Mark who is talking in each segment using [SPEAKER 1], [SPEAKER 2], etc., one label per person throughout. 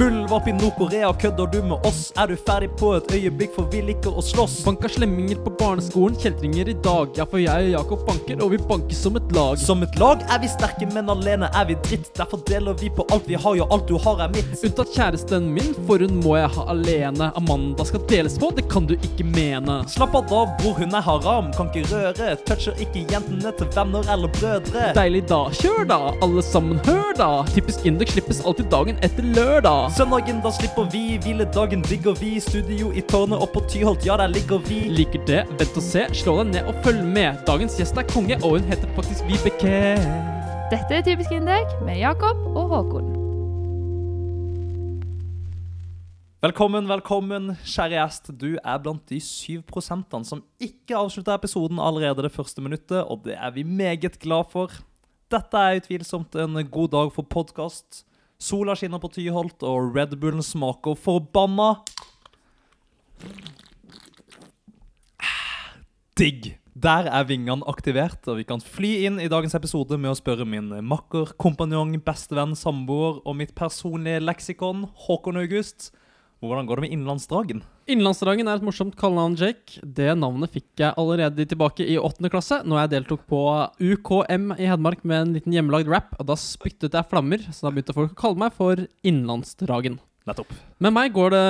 [SPEAKER 1] Muldvarp i Nord-Korea, kødder du med oss? Er du ferdig på et øyeblikk, for vi liker å slåss?
[SPEAKER 2] Banka slemminger på barneskolen, kjeltringer i dag. Ja, for jeg og Jakob banker, og vi banker som et lag.
[SPEAKER 1] Som et lag er vi sterke, men alene er vi dritt. Derfor deler vi på alt vi har, ja, alt du har er mitt.
[SPEAKER 2] Unntatt kjæresten min, for hun må jeg ha alene. Amanda skal deles på, det kan du ikke mene.
[SPEAKER 1] Slapp av da, bror, hun er haram, kan ikke røre. Toucher ikke jentene til venner eller brødre.
[SPEAKER 2] Deilig da, kjør da, alle sammen hør da. Typisk Induk slippes alltid dagen etter lørdag.
[SPEAKER 1] Søndagen, da slipper vi. Hviledagen digger vi. Studio i tårnet og på Tyholt, ja, der ligger vi.
[SPEAKER 2] Liker det, vent og se, slå deg ned og følg med. Dagens gjest er konge, og hun heter faktisk Vibeke.
[SPEAKER 3] Dette er Typisk Indek med Jakob og Håkon.
[SPEAKER 1] Velkommen, velkommen, kjære gjest. Du er blant de syv prosentene som ikke avslutta episoden allerede det første minuttet, og det er vi meget glad for. Dette er utvilsomt en god dag for podkast. Sola skinner på Tyholt, og Red Bullen smaker forbanna Digg! Der er vingene aktivert, og vi kan fly inn i dagens episode med å spørre min makker, kompanjong, bestevenn, samboer og mitt personlige leksikon, Håkon August, hvordan går det med Innlandsdragen?
[SPEAKER 2] Innlandsdragen er et morsomt kallenavn, Jake. Det navnet fikk jeg allerede tilbake i åttende klasse, når jeg deltok på UKM i Hedmark med en liten hjemmelagd rap. Og da spyttet jeg flammer, så da begynte folk å kalle meg for Innlandsdragen.
[SPEAKER 1] Nettopp.
[SPEAKER 2] Med meg går det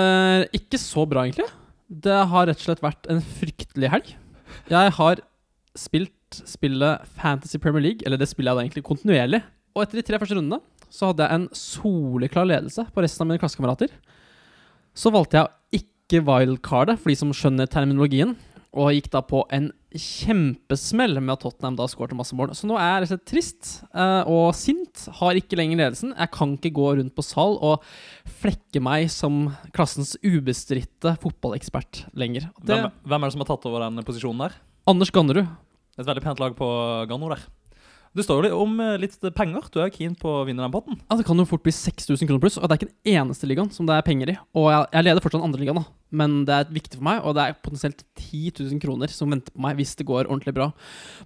[SPEAKER 2] ikke så bra, egentlig. Det har rett og slett vært en fryktelig helg. Jeg har spilt spillet Fantasy Premier League, eller det spiller jeg da egentlig kontinuerlig. Og etter de tre første rundene så hadde jeg en soleklar ledelse på resten av mine klassekamerater. Så valgte jeg å ikke wildcardet, for de som skjønner terminologien, og gikk da på en kjempesmell med at Tottenham da skårte masse mål. Så nå er jeg trist eh, og sint. Har ikke lenger ledelsen. Jeg kan ikke gå rundt på sal og flekke meg som klassens ubestridte fotballekspert lenger. Det,
[SPEAKER 1] Hvem, hvem er det som har tatt over den posisjonen der?
[SPEAKER 2] Anders Gannerud.
[SPEAKER 1] Et veldig pent lag på Ganno der. Det står jo om eh, litt penger. Du er keen på å vinne den potten.
[SPEAKER 2] Ja, det kan jo fort bli 6000 kroner pluss, og det er ikke den eneste ligaen som det er penger i. Og jeg, jeg leder fortsatt andre ligaen, da, men det er viktig for meg, og det er potensielt 10 000 kroner som venter på meg hvis det går ordentlig bra.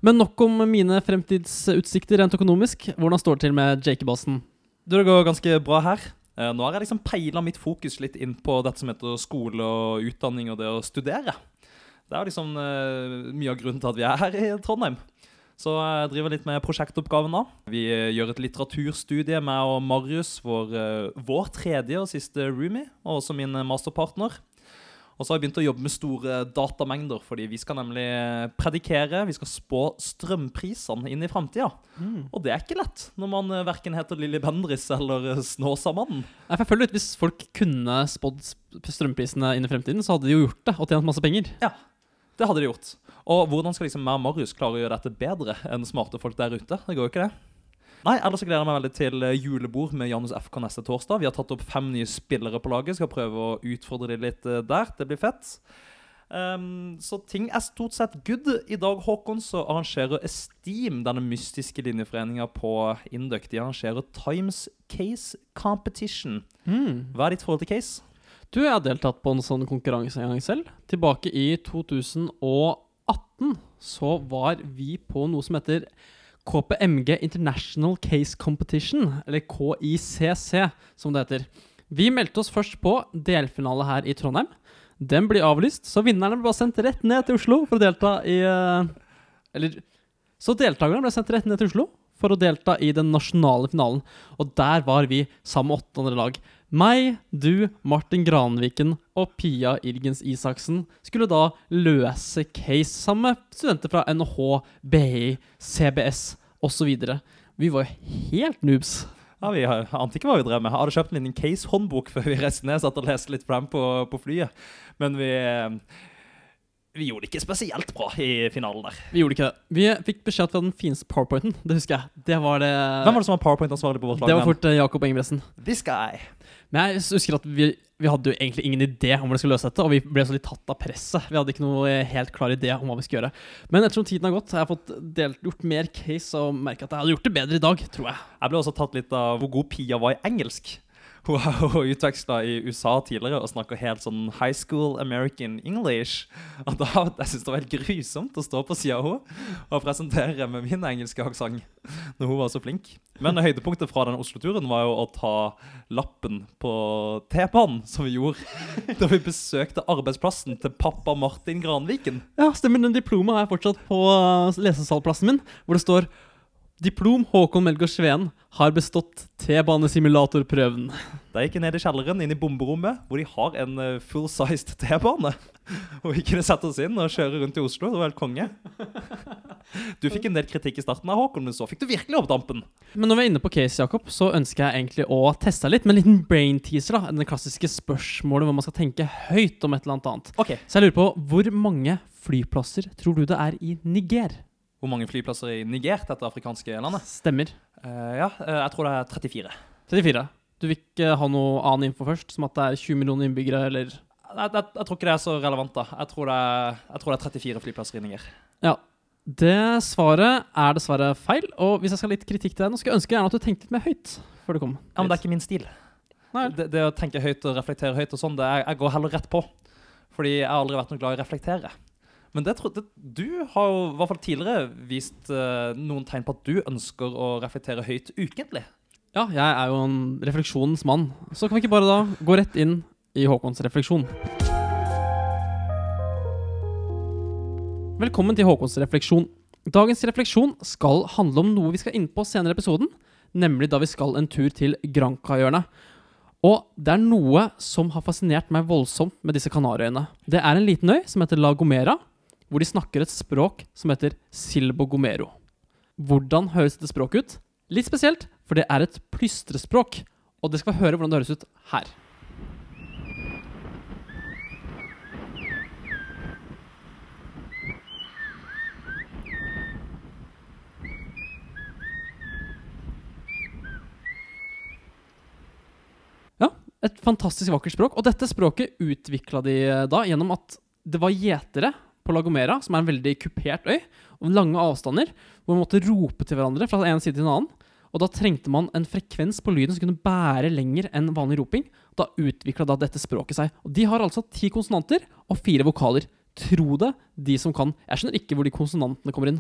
[SPEAKER 2] Men nok om mine fremtidsutsikter rent økonomisk. Hvordan står det til med
[SPEAKER 1] Jakey-basen? Det går ganske bra her. Eh, Nå har jeg liksom peila mitt fokus litt inn på dette som heter skole og utdanning og det å studere. Det er liksom eh, mye av grunnen til at vi er her i Trondheim. Så jeg driver litt med prosjektoppgaven nå. Vi eh, gjør et litteraturstudie, meg og Marius, vår, eh, vår tredje og siste roomie, og også min eh, masterpartner. Og så har jeg begynt å jobbe med store datamengder, fordi vi skal nemlig predikere, vi skal spå strømprisene inn i framtida. Og det er ikke lett når man verken heter Lilly Bendriss eller Snåsamannen.
[SPEAKER 2] Jeg føler at Hvis folk kunne spådd strømprisene inn i fremtiden, så hadde de jo gjort det og tjent masse penger.
[SPEAKER 1] Ja, Det hadde de gjort. Og hvordan skal liksom meg og Marius klare å gjøre dette bedre enn smarte folk der ute? Det går jo ikke, det. Nei, ellers gleder jeg meg veldig til eh, julebord med Janus FK neste torsdag. Vi har tatt opp fem nye spillere på laget. Skal prøve å utfordre dem litt eh, der. Det blir fett. Um, så ting er stort sett good. I dag, Håkon, så arrangerer Esteem, denne mystiske linjeforeninga på Induc, de arrangerer Times Case Competition. Hva er ditt forhold til case?
[SPEAKER 2] Du, jeg har deltatt på en sånn konkurranse en gang selv. Tilbake i 2018 så var vi på noe som heter KPMG International Case Competition, eller KICC som det heter. Vi meldte oss først på delfinale her i Trondheim. Den blir avlyst, så vinnerne ble sendt rett ned til Oslo for å delta i eh, Eller Så deltakerne ble sendt rett ned til Oslo for å delta i den nasjonale finalen. Og der var vi sammen med åtte andre lag. Meg, du, Martin Granviken og Pia Irgens Isaksen skulle da løse case sammen med studenter fra NH, BI, CBS osv. Vi var jo helt noobs.
[SPEAKER 1] Ja, Vi ante ikke hva vi drev med. Jeg hadde kjøpt en liten case-håndbok før vi reiste ned. Satt og leste litt på på, på flyet. Men vi, vi gjorde det ikke spesielt bra i finalen der.
[SPEAKER 2] Vi gjorde ikke det. Vi fikk beskjed at vi hadde den fineste powerpointen. Det husker jeg. Det var det
[SPEAKER 1] Hvem var det som var powerpoint-ansvarlig på vårt lag?
[SPEAKER 2] Det var fort eh, Jakob Engebretsen.
[SPEAKER 1] This guy.
[SPEAKER 2] Men jeg husker at vi, vi hadde jo egentlig ingen idé om hvordan vi skulle løse dette, og vi ble så litt tatt av presset. Vi hadde ikke noe eh, helt klar idé om hva vi skulle gjøre. Men ettersom tiden har gått, har jeg fått delt, gjort mer case og merket at jeg hadde gjort det bedre i dag, tror jeg.
[SPEAKER 1] Jeg ble også tatt litt av hvor god Pia var i engelsk. Hun har jo utveksla i USA tidligere og snakker helt sånn high school American English. Og da, Jeg syns det var helt grusomt å stå på sida av henne og presentere med min engelske aksent når hun var så flink. Men høydepunktet fra den Oslo-turen var jo å ta lappen på T-banen, som vi gjorde da vi besøkte arbeidsplassen til pappa Martin Granviken.
[SPEAKER 2] Ja, stemmer. Den diplomet jeg fortsatt på uh, lesesalplassen min, hvor det står Diplom Håkon Melgaard Sveen har bestått T-banesimulatorprøven.
[SPEAKER 1] De gikk ned i kjelleren, inn i bomberommet, hvor de har en eh, full-sized T-bane. Og vi kunne sette oss inn og kjøre rundt i Oslo. Det var helt konge. Du fikk en del kritikk i starten av Håkon, men så fikk du virkelig opp dampen.
[SPEAKER 2] Men når vi er inne på case, Jakob, så ønsker jeg egentlig å teste litt med en liten brain teaser. da Det klassiske spørsmålet hvor man skal tenke høyt om et eller annet annet.
[SPEAKER 1] Ok,
[SPEAKER 2] Så jeg lurer på, hvor mange flyplasser tror du det er i Niger?
[SPEAKER 1] Hvor mange flyplasser i Niger, dette afrikanske landet?
[SPEAKER 2] Stemmer.
[SPEAKER 1] Uh, ja, uh, jeg tror det er 34.
[SPEAKER 2] 34. Du vil ikke ha noe annen info først, som at det er 20 millioner innbyggere, eller
[SPEAKER 1] Jeg, jeg, jeg tror ikke det er så relevant, da. Jeg tror det er, jeg tror det er 34 flyplasser i Niger.
[SPEAKER 2] Ja. Det svaret er dessverre feil, og hvis jeg skal ha litt kritikk til deg nå, skulle jeg ønske gjerne at du tenkte litt mer høyt før du kom.
[SPEAKER 1] Ja, men det er ikke min stil. Det, det å tenke høyt og reflektere høyt og sånn, det er, jeg går heller rett på. Fordi jeg har aldri vært noe glad i å reflektere. Men det, tro- det, du har jo i hvert fall tidligere vist eh, noen tegn på at du ønsker å reflektere høyt ukentlig.
[SPEAKER 2] Ja, jeg er jo en refleksjonens mann, så kan vi ikke bare da gå rett inn i Håkons refleksjon. Velkommen til Håkons refleksjon. Dagens refleksjon skal handle om noe vi skal inn på senere i episoden, nemlig da vi skal en tur til Granca-hjørnet. Og det er noe som har fascinert meg voldsomt med disse Kanariøyene. Det er en liten øy som heter La Gomera, hvor de snakker et språk som heter silbogomero. Hvordan høres dette språket ut? Litt spesielt, for det er et plystrespråk. Og det skal vi høre hvordan det høres ut her. Ja, et fantastisk vakkert språk. Og dette språket utvikla de eh, da gjennom at det var gjetere på La Gomera, som er en veldig kupert øy, og lange avstander, hvor man måtte rope til hverandre fra en side til en annen. Og da trengte man en frekvens på lyden som kunne bære lenger enn vanlig roping. Da utvikla da dette språket seg. Og de har altså ti konsonanter og fire vokaler. Tro det, de som kan. Jeg skjønner ikke hvor de konsonantene kommer inn.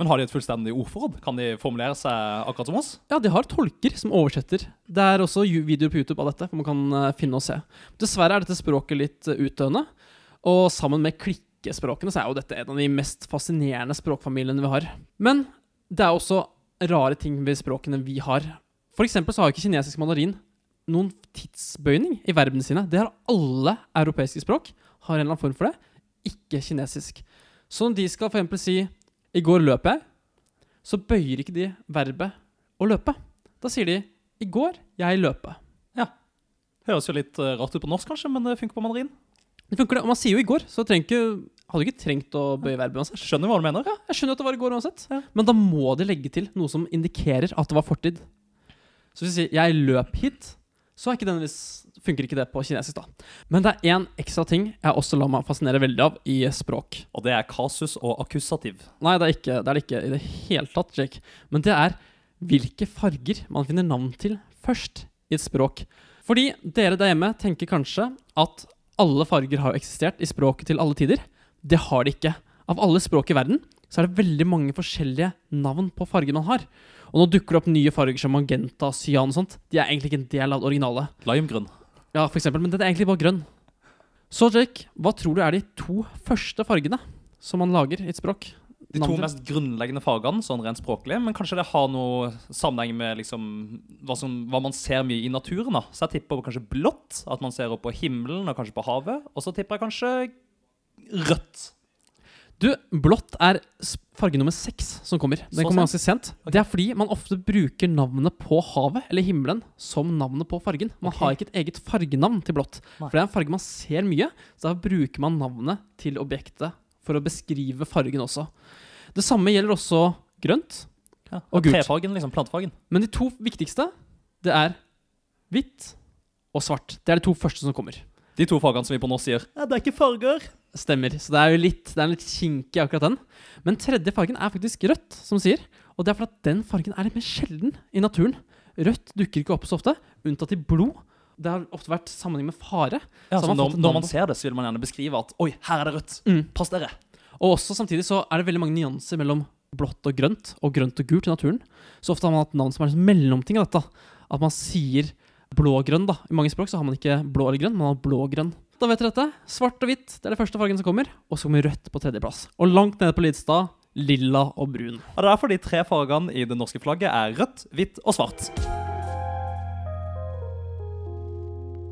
[SPEAKER 1] Men har de et fullstendig ordforråd? Kan de formulere seg akkurat som oss?
[SPEAKER 2] Ja, de har tolker som oversetter. Det er også videoer på YouTube av dette, hvor man kan eh, finne og se. Dessverre er dette språket litt eh, utdøende. Og sammen med klikkespråkene så er jo dette en av de mest fascinerende språkfamiliene vi har. Men det er også rare ting ved språkene vi har. For eksempel så har ikke kinesisk mandarin noen tidsbøyning i verbene sine. Det har alle europeiske språk. Har en eller annen form for det. Ikke kinesisk. Så når de skal eksempel si 'i går løp jeg', så bøyer ikke de verbet å løpe. Da sier de 'i går jeg løpe'. Ja.
[SPEAKER 1] Høres jo litt eh, rart ut på norsk, kanskje, men det funker på mandarin.
[SPEAKER 2] Det funker det. Og man sier jo 'i går', så trenger ikke, hadde ikke trengt å bøye verbet uansett.
[SPEAKER 1] Skjønner hva du mener?
[SPEAKER 2] Ja, jeg skjønner at det var i går uansett, men da må de legge til noe som indikerer at det var fortid. Så hvis vi sier 'jeg løp hit', så er ikke funker ikke det på kinesisk, da. Men det er én ekstra ting jeg også lar meg fascinere veldig av i språk.
[SPEAKER 1] Og det er kasus og akkusativ.
[SPEAKER 2] Nei, det er, ikke, det er det ikke i det hele tatt, Jake. Men det er hvilke farger man finner navn til først i et språk. Fordi dere der hjemme tenker kanskje at alle farger har jo eksistert i språket til alle tider. Det har de ikke. Av alle språk i verden så er det veldig mange forskjellige navn på farger man har. Og nå dukker det opp nye farger som magenta, cyan og sånt. De er egentlig ikke en del av det originale.
[SPEAKER 1] Limegrønn.
[SPEAKER 2] Ja, for eksempel, men det er egentlig bare grønn. Så Jake, hva tror du er de to første fargene som man lager i et språk?
[SPEAKER 1] De to mest grunnleggende fagene, sånn rent språklig, men kanskje det har noe sammenheng med liksom, hva, som, hva man ser mye i naturen. da. Så jeg tipper på kanskje blått, at man ser opp på himmelen og kanskje på havet. Og så tipper jeg kanskje rødt.
[SPEAKER 2] Du, blått er farge nummer seks som kommer. Den
[SPEAKER 1] Så
[SPEAKER 2] kommer ganske sent.
[SPEAKER 1] Okay.
[SPEAKER 2] Det er fordi man ofte bruker navnet på havet eller himmelen som navnet på fargen. Man
[SPEAKER 1] okay.
[SPEAKER 2] har ikke et eget fargenavn til blått.
[SPEAKER 1] Nei.
[SPEAKER 2] For det er en farge man ser mye, så da bruker man navnet til objektet for å beskrive fargen også. Det samme gjelder også grønt.
[SPEAKER 1] Ja.
[SPEAKER 2] Og gult.
[SPEAKER 1] Trefargen, liksom. plantefagen.
[SPEAKER 2] Men de to viktigste, det er hvitt og svart. Det er de to første som kommer.
[SPEAKER 1] De to fagene som vi på nå sier ja, det er ikke farger.
[SPEAKER 2] Stemmer. Så det er jo litt, det er litt kinkig akkurat den. Men tredje fargen er faktisk rødt, som sier. Og det er fordi at den fargen er litt mer sjelden i naturen. Rødt dukker ikke opp så ofte, unntatt i blod Det har ofte vært sammenheng med fare.
[SPEAKER 1] Ja,
[SPEAKER 2] Så
[SPEAKER 1] så
[SPEAKER 2] man
[SPEAKER 1] når, når man ser det, så vil man gjerne beskrive at Oi, her er det rødt.
[SPEAKER 2] Mm.
[SPEAKER 1] Pass dere.
[SPEAKER 2] Og også samtidig så er det veldig mange nyanser mellom blått og grønt, og grønt og gult i naturen. Så ofte har man hatt navn som er en mellomting av dette. At man sier blå-grønn, da. I mange språk så har man ikke blå eller grønn, man har blå-grønn. Da vet dere dette. Svart og hvitt, det er det første fargen som kommer. Og så kommer rødt på tredjeplass. Og langt nede på Lidstad lilla og brun.
[SPEAKER 1] Og Det er derfor de tre fargene i det norske flagget er rødt, hvitt og svart.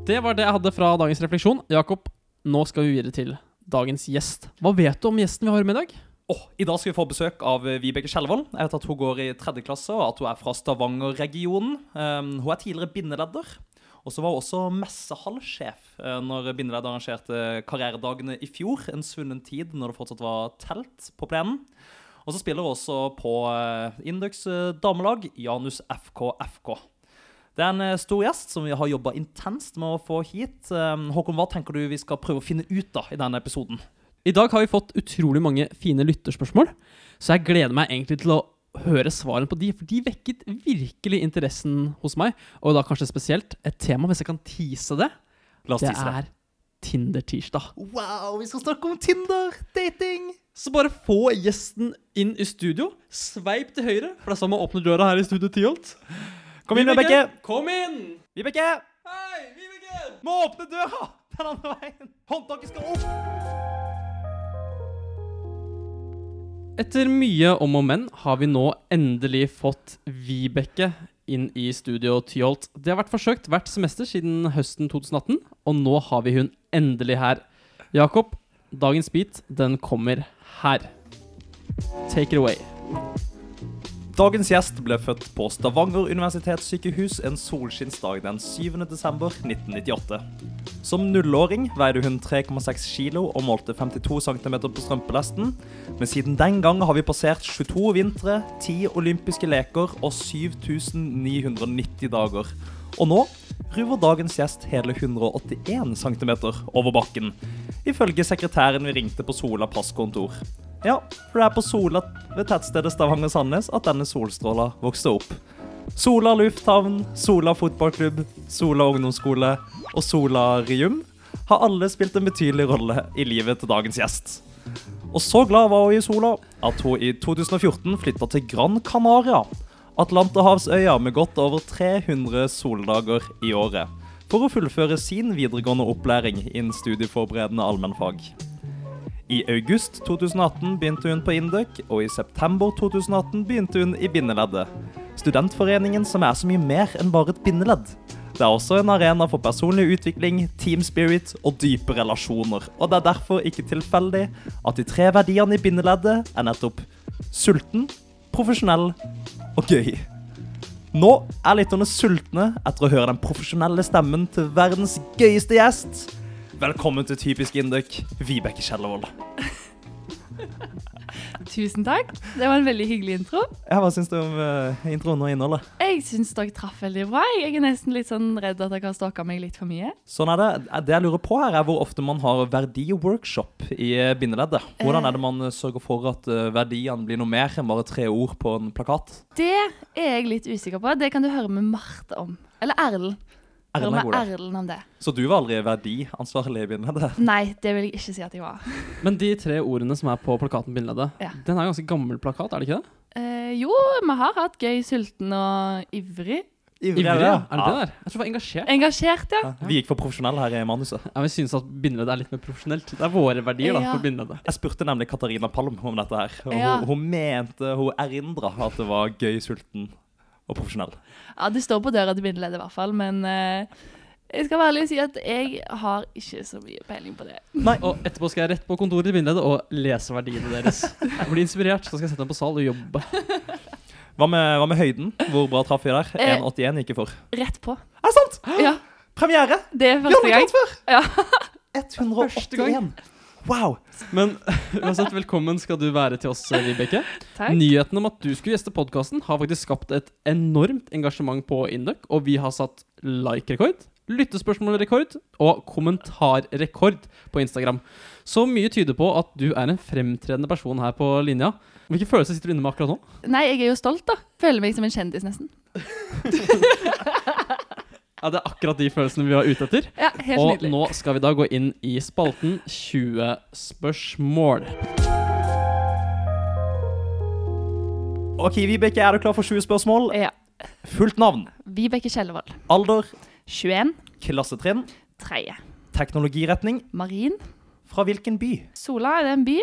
[SPEAKER 2] Det var det jeg hadde fra dagens refleksjon. Jakob, nå skal vi videre til dagens gjest. Hva vet du om gjesten vi har med i dag?
[SPEAKER 1] Oh, I dag skal vi få besøk av eh, Vibeke Skjelvold. Jeg vet at Hun går i tredje klasse, og at hun er fra Stavanger-regionen. Um, hun er tidligere bindeleder. Og så var hun også messehallsjef uh, når bindeleder arrangerte karrieredagene i fjor. En svunnen tid når det fortsatt var telt på plenen. Og så spiller hun også på uh, Indux eh, damelag, Janus FK FK. Det er en eh, stor gjest som vi har jobba intenst med å få hit. Um, Håkon, hva tenker du vi skal prøve å finne ut av i denne episoden?
[SPEAKER 2] I dag har vi fått utrolig mange fine lytterspørsmål, så jeg gleder meg egentlig til å høre svarene på de, for de vekket virkelig interessen hos meg. Og da kanskje spesielt et tema, hvis jeg kan tease det.
[SPEAKER 1] La oss
[SPEAKER 2] Det
[SPEAKER 1] tease det.
[SPEAKER 2] er Tinder-tirsdag.
[SPEAKER 1] Wow, vi skal snakke om Tinder, dating.
[SPEAKER 2] Så bare få gjesten inn i studio. Sveip til høyre, for det er sånn man åpner døra her i Studio Tyholt.
[SPEAKER 1] Kom inn, Vibeke.
[SPEAKER 2] Kom inn!
[SPEAKER 1] Vibeke,
[SPEAKER 2] Hei, Vibeke!
[SPEAKER 1] må åpne døra den andre veien. Håndtaket skal opp.
[SPEAKER 2] Etter mye om og men har vi nå endelig fått Vibeke inn i studio Tyholt. Det har vært forsøkt hvert semester siden høsten 2018, og nå har vi hun endelig her. Jakob, dagens beat, den kommer her. Take it away.
[SPEAKER 1] Dagens gjest ble født på Stavanger universitetssykehus en solskinnsdag den 7. desember 1998. Som nullåring veide hun 3,6 kilo og målte 52 cm på strømpelesten. Men siden den gang har vi passert 22 vintre, 10 olympiske leker og 7990 dager. Og nå ruver dagens gjest hele 181 cm over bakken, ifølge sekretæren vi ringte på Sola passkontor. Ja, for det er på Sola ved tettstedet Stavanger-Sandnes at denne solstråla vokste opp. Sola lufthavn, Sola fotballklubb, Sola ungdomsskole og Sola Rium har alle spilt en betydelig rolle i livet til dagens gjest. Og så glad var hun i Sola at hun i 2014 flytta til Gran Canaria, Atlanterhavsøya med godt over 300 soldager i året, for å fullføre sin videregående opplæring innen studieforberedende allmennfag. I august 2018 begynte hun på Induc, og i september 2018 begynte hun i bindeleddet. Studentforeningen som er så mye mer enn bare et bindeledd. Det er også en arena for personlig utvikling, team spirit og dype relasjoner. Og det er derfor ikke tilfeldig at de tre verdiene i bindeleddet er nettopp sulten, profesjonell og gøy. Nå er lytterne sultne etter å høre den profesjonelle stemmen til verdens gøyeste gjest. Velkommen til Typisk Induk, Vibeke Kjellervold.
[SPEAKER 3] Tusen takk. Det var en veldig hyggelig intro.
[SPEAKER 1] Ja, hva syns du om uh, introen og innholdet?
[SPEAKER 3] Jeg syns dere traff veldig bra. Jeg er nesten litt sånn redd at dere har stalka meg litt for mye.
[SPEAKER 1] Sånn er det. Det jeg lurer på her, er hvor ofte man har verdiworkshop i eh, bindeleddet. Hvordan er det man eh, sørger for at verdiene blir noe mer enn bare tre ord på en plakat?
[SPEAKER 3] Det er jeg litt usikker på. Det kan du høre med Marte om. Eller Erlend.
[SPEAKER 1] Erlend er god der.
[SPEAKER 3] Erlend om det.
[SPEAKER 1] Så du var aldri verdiansvarlig i bindeleddet?
[SPEAKER 3] Nei, det vil jeg ikke si at jeg var.
[SPEAKER 2] Men de tre ordene som er på plakaten Bindeleddet,
[SPEAKER 3] Ja.
[SPEAKER 2] den er en ganske gammel plakat, er det ikke det?
[SPEAKER 3] Eh, jo, vi har hatt gøy, sulten og ivrig.
[SPEAKER 2] Ivrig,
[SPEAKER 1] er det,
[SPEAKER 2] ja.
[SPEAKER 1] ja.
[SPEAKER 2] Er det der? Jeg tror det var engasjert.
[SPEAKER 3] Engasjert, ja.
[SPEAKER 1] Ja. Vi gikk for profesjonelle her i manuset.
[SPEAKER 2] Ja, Vi synes at bindeleddet er litt mer profesjonelt. Det er våre verdier da, for bindeleddet.
[SPEAKER 1] Jeg spurte nemlig Katarina Palm om dette her. Og
[SPEAKER 3] Ja.
[SPEAKER 1] hun, hun mente, hun erindra at det var gøy, sulten og profesjonell.
[SPEAKER 3] Ja, Det står på døra til bindeleddet i hvert fall, men eh, jeg skal være ærlig og si at jeg har ikke så mye peiling på det.
[SPEAKER 1] Nei.
[SPEAKER 2] Og etterpå skal jeg rett på kontoret til bindeleddet og lese verdiene deres. Jeg blir inspirert, så skal jeg sette dem på sal og jobbe.
[SPEAKER 1] Hva med, hva med høyden? Hvor bra traff vi der?
[SPEAKER 3] Eh.
[SPEAKER 1] 1,81 gikk jeg for.
[SPEAKER 3] Rett på.
[SPEAKER 1] Er det sant?
[SPEAKER 3] Ja,
[SPEAKER 1] Premiere!
[SPEAKER 3] det er
[SPEAKER 1] Vi har
[SPEAKER 3] første
[SPEAKER 1] ikke
[SPEAKER 3] gang.
[SPEAKER 1] før!
[SPEAKER 3] Ja.
[SPEAKER 1] 181. Wow.
[SPEAKER 2] Men uansett, velkommen skal du være til oss, Vibeke.
[SPEAKER 3] Takk.
[SPEAKER 2] Nyheten om at du skulle gjeste podkasten, har faktisk skapt et enormt engasjement på Induc, og vi har satt like-rekord, lyttespørsmålrekord og kommentarrekord på Instagram. Så mye tyder på at du er en fremtredende person her på linja. Hvilke følelser sitter du inne med akkurat nå?
[SPEAKER 3] Nei, jeg er jo stolt, da. Føler meg som en kjendis, nesten.
[SPEAKER 2] Ja, Det er akkurat de følelsene vi var ute etter.
[SPEAKER 3] Ja, helt
[SPEAKER 2] Og
[SPEAKER 3] nydelig.
[SPEAKER 2] nå skal vi da gå inn i spalten 20 spørsmål.
[SPEAKER 1] Ok, Vibeke, er du klar for 20 spørsmål?
[SPEAKER 3] Ja.
[SPEAKER 1] Fullt navn,
[SPEAKER 3] Vibeke Kjellevold.
[SPEAKER 1] alder,
[SPEAKER 3] 21.
[SPEAKER 1] klassetrinn,
[SPEAKER 3] 3.
[SPEAKER 1] teknologiretning.
[SPEAKER 3] Marin.
[SPEAKER 1] Fra hvilken by?
[SPEAKER 3] Sola, er det en by?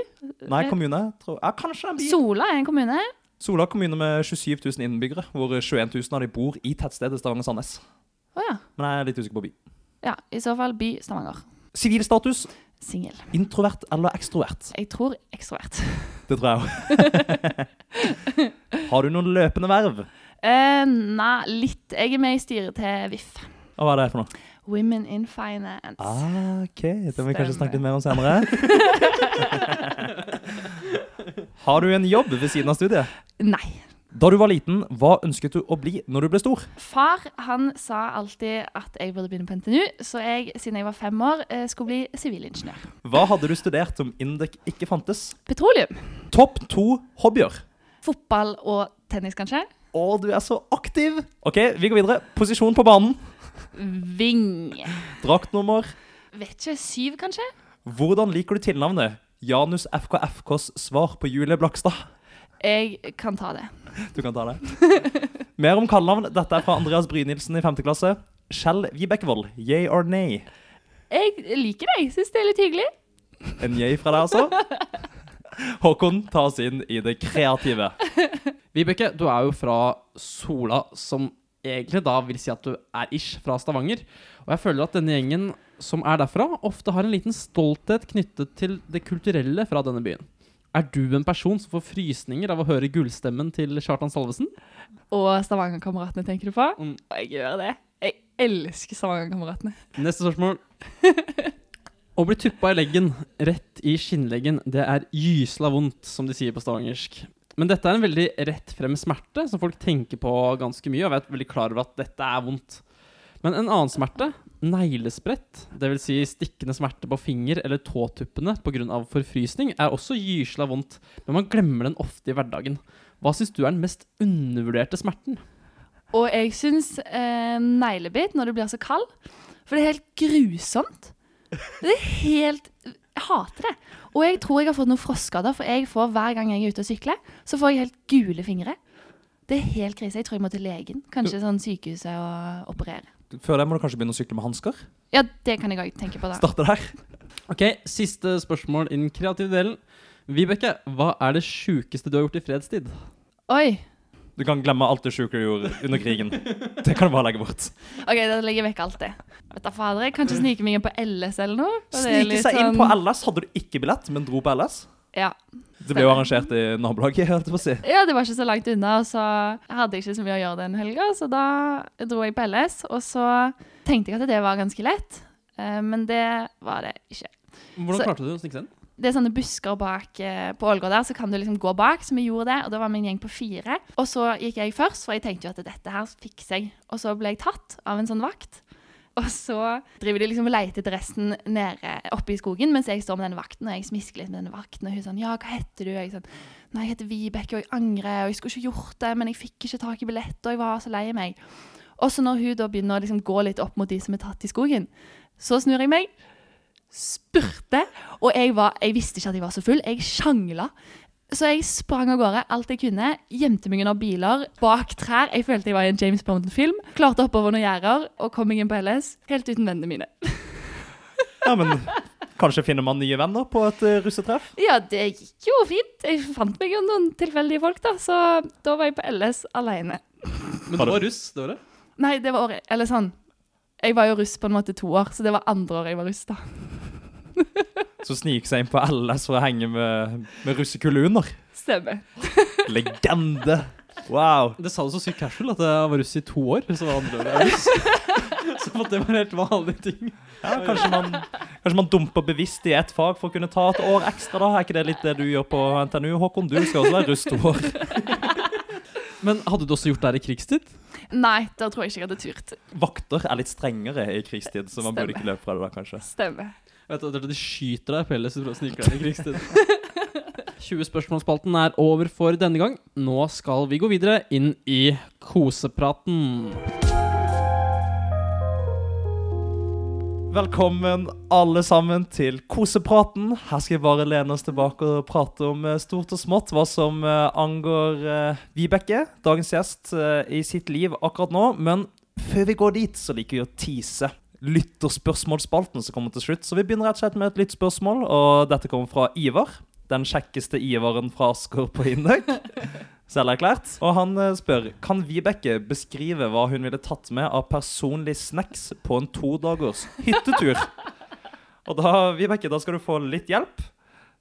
[SPEAKER 1] Nei, kommune. Tror. Ja, kanskje en by.
[SPEAKER 3] Sola er en kommune.
[SPEAKER 1] Sola kommune med 27 000 innbyggere, hvor 21 000 av de bor i tettstedet Stavanger-Sandnes.
[SPEAKER 3] Å ja.
[SPEAKER 1] Men jeg er litt usikker på by.
[SPEAKER 3] Ja, i så fall by Stavanger.
[SPEAKER 1] Sivilstatus,
[SPEAKER 3] Singel.
[SPEAKER 1] introvert eller ekstrovert?
[SPEAKER 3] Jeg tror ekstrovert.
[SPEAKER 1] Det tror jeg òg. Har du noen løpende verv?
[SPEAKER 3] Uh, nei, litt. Jeg er med i styret til VIF.
[SPEAKER 1] Og hva er det for noe?
[SPEAKER 3] Women in Finance.
[SPEAKER 1] Ah, ok, det må vi kanskje snakke litt mer om senere. Har du en jobb ved siden av studiet?
[SPEAKER 3] Nei.
[SPEAKER 1] Da du var liten, hva ønsket du å bli når du ble stor?
[SPEAKER 3] Far han sa alltid at jeg burde begynne på NTNU, så jeg, siden jeg var fem år, eh, skulle bli sivilingeniør.
[SPEAKER 1] Hva hadde du studert om Indek ikke fantes?
[SPEAKER 3] Petroleum.
[SPEAKER 1] Topp to hobbyer.
[SPEAKER 3] Fotball og tennis, kanskje.
[SPEAKER 1] Å, du er så aktiv! Ok, vi går videre. Posisjon på banen.
[SPEAKER 3] Ving.
[SPEAKER 1] Draktnummer.
[SPEAKER 3] Vet ikke. Syv, kanskje?
[SPEAKER 1] Hvordan liker du tilnavnet? Janus FKFKs svar på Julie Blakstad.
[SPEAKER 3] Jeg kan ta det.
[SPEAKER 1] Du kan ta det. Mer om kallenavn. Dette er fra Andreas Brynildsen i 5. klasse. Kjell Vibekvold, yay or nay?
[SPEAKER 3] Jeg liker deg. Syns det er litt hyggelig.
[SPEAKER 1] En yay fra deg, altså? Håkon, ta oss inn i det kreative.
[SPEAKER 2] Vibeke, du er jo fra Sola, som egentlig da vil si at du er ish fra Stavanger. Og jeg føler at denne gjengen som er derfra, ofte har en liten stolthet knyttet til det kulturelle fra denne byen. Er du en person som får frysninger av å høre gullstemmen til Kjartan Salvesen?
[SPEAKER 3] Og Stavanger-kameratene, tenker du på?
[SPEAKER 2] Mm.
[SPEAKER 3] Og jeg gjør det. Jeg elsker Stavanger-kameratene.
[SPEAKER 2] Neste spørsmål. Å bli tuppa i leggen, rett i skinnleggen, det er gysla vondt, som de sier på stavangersk. Men dette er en veldig rett frem smerte, som folk tenker på ganske mye, og vet veldig klar over at dette er vondt. Men en annen smerte, neglesprett, dvs. Si stikkende smerte på finger- eller tåtuppene pga. forfrysning, er også gysla vondt, men man glemmer den ofte i hverdagen. Hva syns du er den mest undervurderte smerten?
[SPEAKER 3] Og jeg syns eh, neglebit når det blir så kald, for det er helt grusomt. Det er helt Jeg hater det. Og jeg tror jeg har fått noen frostskader, for jeg får hver gang jeg er ute og sykler, så får jeg helt gule fingre. Det er helt krise. Jeg tror jeg må til legen. Kanskje sånn sykehuset og operere.
[SPEAKER 1] Før det må du kanskje begynne å sykle med hansker.
[SPEAKER 3] Ja, det kan jeg òg tenke på, da.
[SPEAKER 1] Starte der.
[SPEAKER 2] Ok, Siste spørsmål i den kreative delen. Vibeke, hva er det sjukeste du har gjort i fredstid?
[SPEAKER 3] Oi.
[SPEAKER 1] Du kan glemme alt det sjuke du gjorde under krigen. Det kan du bare legge bort.
[SPEAKER 3] OK, da legger jeg vekk alt det. Vet da fader, jeg kan ikke snike meg inn på LS eller noe.
[SPEAKER 1] Snike
[SPEAKER 3] seg
[SPEAKER 1] seg inn
[SPEAKER 3] sånn-
[SPEAKER 1] på LS. Hadde du ikke billett, men dro på LS?
[SPEAKER 3] Ja.
[SPEAKER 1] Det ble jo arrangert i nabolaget, holdt jeg på å si.
[SPEAKER 3] Ja, det var ikke så langt unna, og så hadde jeg ikke så mye å gjøre den helga, så da dro jeg på LS, og så tenkte jeg at det var ganske lett, eh, men det var det ikke.
[SPEAKER 2] Hvordan
[SPEAKER 3] Så-
[SPEAKER 2] klarte du å snike den? inn?
[SPEAKER 3] Det er sånne busker bak eh, på Ålgård der, så kan du liksom gå bak, som vi gjorde det, og da var vi en gjeng på fire. Og så gikk jeg først, for jeg tenkte jo at dette her fikser jeg. Og så ble jeg tatt av en sånn vakt. Og så driver de liksom og leter etter resten nede oppe i skogen, mens jeg står med denne vakten, og jeg smisker litt med denne vakten, og hun sånn, ja, hva heter du? Og jeg sånn, nei, jeg heter Vibeke, og jeg angrer, og jeg skulle ikke gjort det, men jeg fikk ikke tak i billett, og jeg var så lei meg. Og så når hun da begynner å liksom gå litt opp mot de som er tatt i skogen, så snur jeg meg, spurte, og jeg, var, jeg visste ikke at jeg var så full. Jeg sjangla. Så jeg sprang av gårde alt jeg kunne, gjemte meg under biler, bak trær. Jeg følte jeg var i en James Bond-film. Klarte å hoppe over noen gjerder og kom meg inn på LS, helt uten vennene mine.
[SPEAKER 1] Ja, men kanskje finner man nye venner på et eh, russetreff?
[SPEAKER 3] Ja, det gikk jo fint. Jeg fant meg jo noen tilfeldige folk, da, så da var jeg på LS alene.
[SPEAKER 2] Men
[SPEAKER 1] du-
[SPEAKER 2] var russ, det var det?
[SPEAKER 3] Nei, det var året Eller sånn. Jeg var jo russ på en måte to år, så det var andre år jeg var russ, da.
[SPEAKER 1] Så sniker seg inn på LS for å henge med, med russekuluner. under.
[SPEAKER 3] Stemmer.
[SPEAKER 1] Legende! Wow.
[SPEAKER 2] Det sa du så sykt casual at jeg var russ i to år. Så var andre året russ. Som at det var helt vanlig ting.
[SPEAKER 1] Ja, kanskje, man, kanskje man dumper bevisst i ett fag for å kunne ta et år ekstra, da. Er ikke det litt det du gjør på NTNU, Håkon? Du skal også være russ to år.
[SPEAKER 2] Men hadde du også gjort det her i krigstid?
[SPEAKER 3] Nei, da tror jeg ikke jeg hadde turt.
[SPEAKER 1] Vakter er litt strengere i krigstid, så man burde ikke løpe fra det da, kanskje.
[SPEAKER 3] Stemmer.
[SPEAKER 2] Vet du, De skyter deg i LS hvis du prøver å snike deg inn i krigstid. 20 spørsmålsspalten er over for denne gang. Nå skal vi gå videre inn i kosepraten.
[SPEAKER 1] Velkommen alle sammen til kosepraten. Her skal vi bare lene oss tilbake og prate om eh, stort og smått, hva som eh, angår eh, Vibeke, dagens gjest, i sitt liv akkurat nå. Men før vi går dit, så liker vi å tease lytterspørsmålsspalten som kommer til slutt. Så vi begynner rett og slett med et lyttspørsmål, og dette kommer fra Ivar. Den kjekkeste Ivaren fra Asker på Indøk. Selverklært. Og han eh, spør Kan Vibeke beskrive hva hun ville tatt med av personlig snacks på en todagers hyttetur. Og da, Vibeke, da skal du få litt hjelp.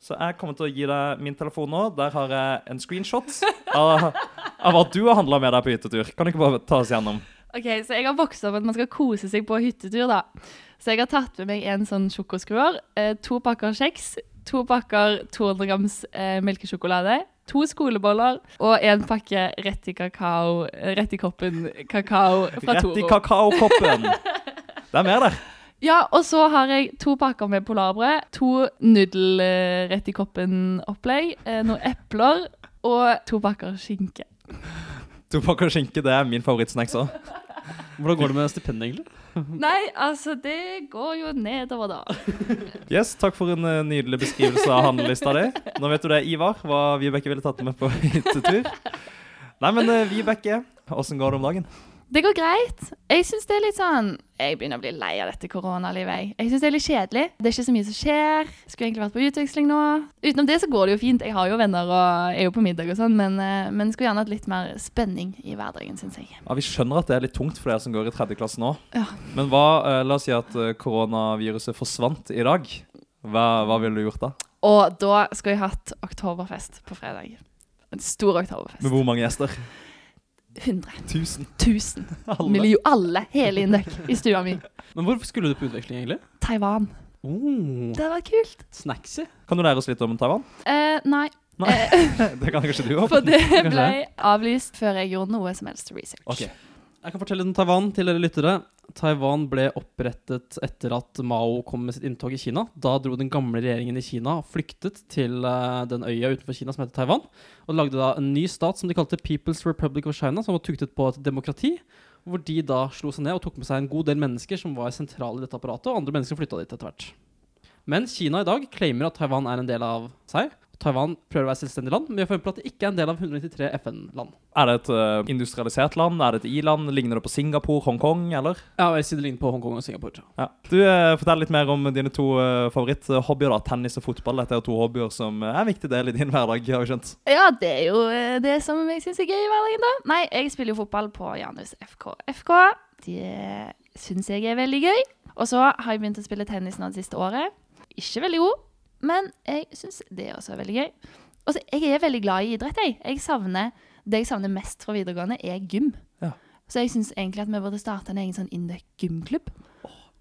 [SPEAKER 1] Så jeg kommer til å gi deg min telefon nå. Der har jeg en screenshot av, av hva du har handla med deg på hyttetur. Kan du ikke bare ta oss gjennom?
[SPEAKER 3] Ok, Så jeg har vokst opp at man skal kose seg på hyttetur, da. Så jeg har tatt med meg en sånn sjokoskruer, eh, to pakker kjeks, to pakker 200 grams eh, melkesjokolade, to skoleboller og en pakke rett i kakao, rett i koppen kakao fra
[SPEAKER 1] Rett i kakaokoppen. Det er mer der.
[SPEAKER 3] Ja, og så har jeg to pakker med polarbrød, to nudel eh, rett i koppen-opplegg, eh, noen epler og to pakker skinke.
[SPEAKER 1] To og skinke, det er min favorittsnacks òg.
[SPEAKER 2] Hvordan går det med stipendet, egentlig?
[SPEAKER 3] Nei, altså, det går jo nedover, da.
[SPEAKER 1] Yes, takk for en eh, nydelig beskrivelse av handlelista di. Nå vet du det, Ivar, hva Vibeke ville tatt med på hyttetur. Nei, men uh, Vibeke, åssen går det om dagen?
[SPEAKER 3] Det går greit. Jeg synes det er litt sånn Jeg begynner å bli lei av dette koronalivet. Jeg, jeg syns det er litt kjedelig. Det er ikke så mye som skjer. Skulle egentlig vært på utveksling nå. Utenom det så går det jo fint. Jeg har jo venner og er jo på middag og sånn, men, eh, men skulle gjerne hatt litt mer spenning i hverdagen, syns jeg.
[SPEAKER 1] Ja, Vi skjønner at det er litt tungt for dere som går i tredje klasse nå.
[SPEAKER 3] Ja.
[SPEAKER 1] Men hva, eh, la oss si at eh, koronaviruset forsvant i dag. Hva, hva ville du gjort da?
[SPEAKER 3] Og da skulle jeg hatt oktoberfest på fredag. En stor oktoberfest.
[SPEAKER 1] Med hvor mange gjester?
[SPEAKER 3] 100
[SPEAKER 1] Tusen.
[SPEAKER 3] 1000.
[SPEAKER 1] Alle.
[SPEAKER 3] Millio alle. Hele Indøk i stua mi.
[SPEAKER 2] Men hvor skulle du på utveksling, egentlig?
[SPEAKER 3] Taiwan.
[SPEAKER 2] Oh,
[SPEAKER 3] Det var kult.
[SPEAKER 2] snacksy.
[SPEAKER 1] Kan du lære oss litt om Taiwan?
[SPEAKER 3] Eh, nei.
[SPEAKER 1] Nei.
[SPEAKER 3] Eh,
[SPEAKER 1] Det kan kanskje du òg?
[SPEAKER 3] for det ble avlyst før jeg gjorde noe som helst research.
[SPEAKER 1] Ok.
[SPEAKER 2] Jeg kan fortelle om Taiwan til dere lyttere. Taiwan ble opprettet etter at Mao kom med sitt inntog i Kina. Da dro den gamle regjeringen i Kina og flyktet til eh, den øya utenfor Kina som heter Taiwan. Og lagde da en ny stat som de kalte People's Republic of China, som var tuktet på et demokrati. Hvor de da slo seg ned og tok med seg en god del mennesker som var sentrale i dette apparatet, og andre mennesker flytta dit etter hvert. Men Kina i dag claimer at Taiwan er en del av seg. Taiwan prøver å være selvstendig land, men vi har funnet på at det ikke er en del av 193 FN-land.
[SPEAKER 1] Er det et uh, industrialisert land? Er det et i-land? Ligner det på Singapore, Hongkong, eller?
[SPEAKER 2] Ja, jeg sier det ligner på Hongkong og Singapore.
[SPEAKER 1] Ja. Du, uh, Fortell litt mer om dine to uh, favoritthobbyer. da Tennis og fotball. Dette er jo to hobbyer som er en viktig del i din hverdag. har vi skjønt
[SPEAKER 3] Ja, det er jo det som jeg syns er gøy i hverdagen, da. Nei, jeg spiller jo fotball på Janus FK. FK det syns jeg er veldig gøy. Og så har jeg begynt å spille tennis nå det siste året. Ikke veldig god, men jeg syns det også er veldig gøy. Og så jeg er veldig glad i idrett, jeg. jeg savner, det jeg savner mest fra videregående, er gym.
[SPEAKER 1] Ja.
[SPEAKER 3] Så jeg syns egentlig at vi burde starte en egen sånn Indøk gymklubb.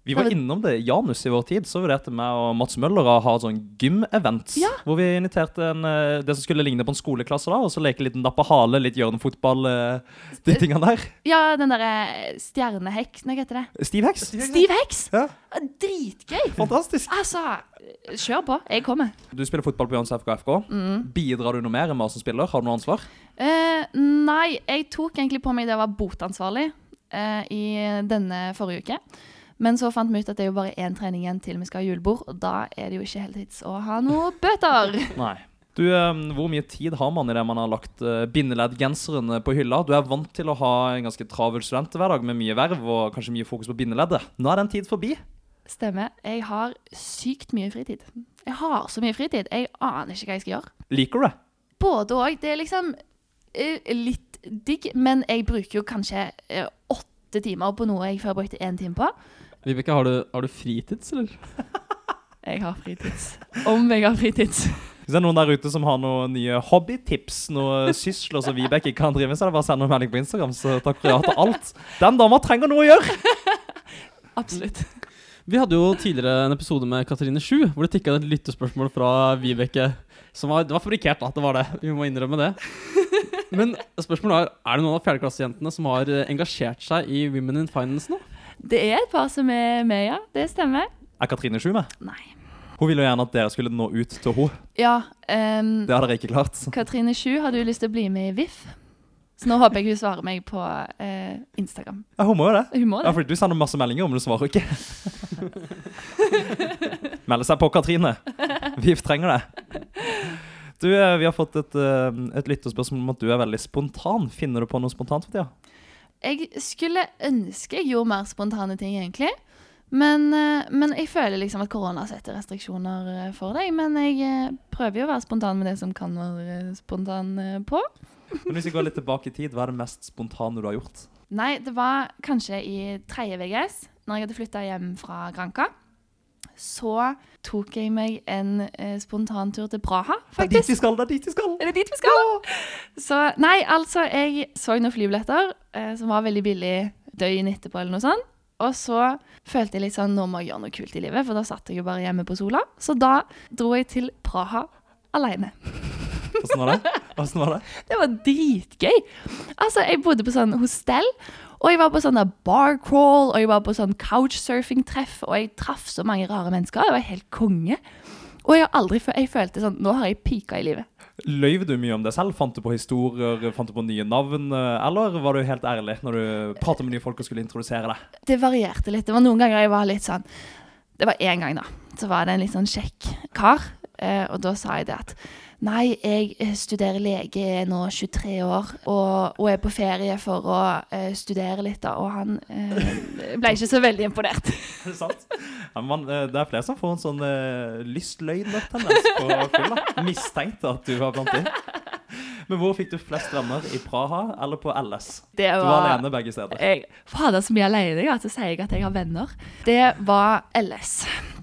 [SPEAKER 1] Vi var innom det Janus i vår tid. Så vurderte meg og Mats Møller å ha sånn gym-event.
[SPEAKER 3] Ja.
[SPEAKER 1] Hvor vi inviterte en, eh, det som skulle ligne på en skoleklasse, da og så leke litt napp og hale, litt hjørnefotball, eh, de tingene der.
[SPEAKER 3] Ja, den derre stjerneheks Nei, hva heter det?
[SPEAKER 1] Stiv heks.
[SPEAKER 3] Stiv heks!
[SPEAKER 1] Ja,
[SPEAKER 3] Dritgøy!
[SPEAKER 1] fantastisk.
[SPEAKER 3] Altså, kjør på. Jeg kommer.
[SPEAKER 1] Du spiller fotball på Jans FK FK.
[SPEAKER 3] Mm.
[SPEAKER 1] Bidrar du noe mer enn hva som spiller? Har du noe ansvar?
[SPEAKER 3] Uh, nei, jeg tok egentlig på meg det å være botansvarlig uh, i denne forrige uke. Men så fant vi ut at det er jo bare én trening igjen til vi skal ha julebord, og da er det jo ikke heltids å ha noe bøter.
[SPEAKER 1] Nei. Du, eh, Hvor mye tid har man i det man har lagt uh, bindeleddgenseren på hylla? Du er vant til å ha en ganske travel studenthverdag med mye verv og kanskje mye fokus på bindeleddet. Nå er den tid forbi.
[SPEAKER 3] Stemmer. Jeg har sykt mye fritid. Jeg har så mye fritid. Jeg aner ikke hva jeg skal gjøre.
[SPEAKER 1] Liker du det?
[SPEAKER 3] Både òg. Det er liksom eh, litt digg, men jeg bruker jo kanskje eh, åtte timer på noe jeg før brukte én time på.
[SPEAKER 2] Vibeke, har du, har du fritids, eller?
[SPEAKER 3] Jeg har fritids. Om jeg har fritids.
[SPEAKER 1] Hvis det er noen der ute som har noen nye hobbytips, noe sysler som Vibeke kan drive med, så er det bare å sende en melding på Instagram, så takk for ja til alt. Den dama trenger noe å gjøre!
[SPEAKER 3] Absolutt.
[SPEAKER 2] Vi hadde jo tidligere en episode med Katrine Sju, hvor det tikka et lyttespørsmål fra Vibeke. Som var, det var fabrikkert, da. Det var det. Vi må innrømme det. Men spørsmålet er Er det noen av fjerdeklassejentene som har engasjert seg i Women in Finance nå?
[SPEAKER 3] Det er et par som er med, ja. Det stemmer.
[SPEAKER 1] Er Katrine Sju med?
[SPEAKER 3] Nei.
[SPEAKER 1] Hun ville jo gjerne at dere skulle nå ut til henne.
[SPEAKER 3] Ja, um,
[SPEAKER 1] Det har dere ikke klart.
[SPEAKER 3] Katrine Sju, har du lyst til å bli med i VIF? Så nå håper jeg hun svarer meg på eh, Instagram.
[SPEAKER 1] Ja, hun må jo det.
[SPEAKER 3] Hun må det.
[SPEAKER 1] Ja, for Du sender masse meldinger, men du svarer ikke. Melde seg på, Katrine. VIF trenger det. Du, eh, Vi har fått et, eh, et lytterspørsmål om at du er veldig spontan. Finner du på noe spontant for tida?
[SPEAKER 3] Jeg skulle ønske jeg gjorde mer spontane ting, egentlig. Men, eh, men jeg føler liksom at korona setter restriksjoner eh, for deg. Men jeg eh, prøver jo å være spontan med det som kan være spontan på.
[SPEAKER 1] Men hvis vi går litt tilbake i tid, hva er det mest spontane du har gjort?
[SPEAKER 3] Nei, det var kanskje i tredje VGS, når jeg hadde flytta hjem fra Granka. Så tok jeg meg en eh, spontantur til Praha,
[SPEAKER 1] Det er dit vi skal! det er dit vi skal!
[SPEAKER 3] Er det dit vi skal? Så nei, altså, jeg så noen flybilletter eh, som var veldig billig døgn etterpå, eller noe sånt. Og så følte jeg litt sånn, nå må jeg gjøre noe kult i livet, for da satt jeg jo bare hjemme på sola. Så da dro jeg til Praha alene.
[SPEAKER 1] Hvordan var det? Hvordan var det?
[SPEAKER 3] Det var dritgøy. Altså, jeg bodde på sånn hostell, og jeg var på sånn bar crawl, og jeg var på sånn couchsurfing-treff, og jeg traff så mange rare mennesker. Det var helt konge. Og jeg har aldri Jeg følte sånn Nå har jeg pika i livet.
[SPEAKER 1] Løy du mye om deg selv? Fant du på historier? Fant du på nye navn? Eller var du helt ærlig når du pratet med nye folk og skulle introdusere deg?
[SPEAKER 3] Det varierte litt. Det var noen ganger jeg var litt sånn Det var én gang, da. Så var det en litt sånn kjekk kar, eh, og da sa jeg det at Nei, jeg eh, studerer lege, er nå 23 år og, og er på ferie for å uh, studere litt, da. Og han uh, ble ikke så veldig imponert.
[SPEAKER 1] Er det sant? Ja, men man, det er flere som får en sånn uh, lystløgn-tendens på fylla. Mistenkte at du var blant de. Men hvor fikk du flest venner? I Praha eller på LS?
[SPEAKER 3] Det
[SPEAKER 1] Du var alene begge steder.
[SPEAKER 3] Jeg, fader, så mye alene jeg er, så sier jeg at jeg har venner. Det var LS.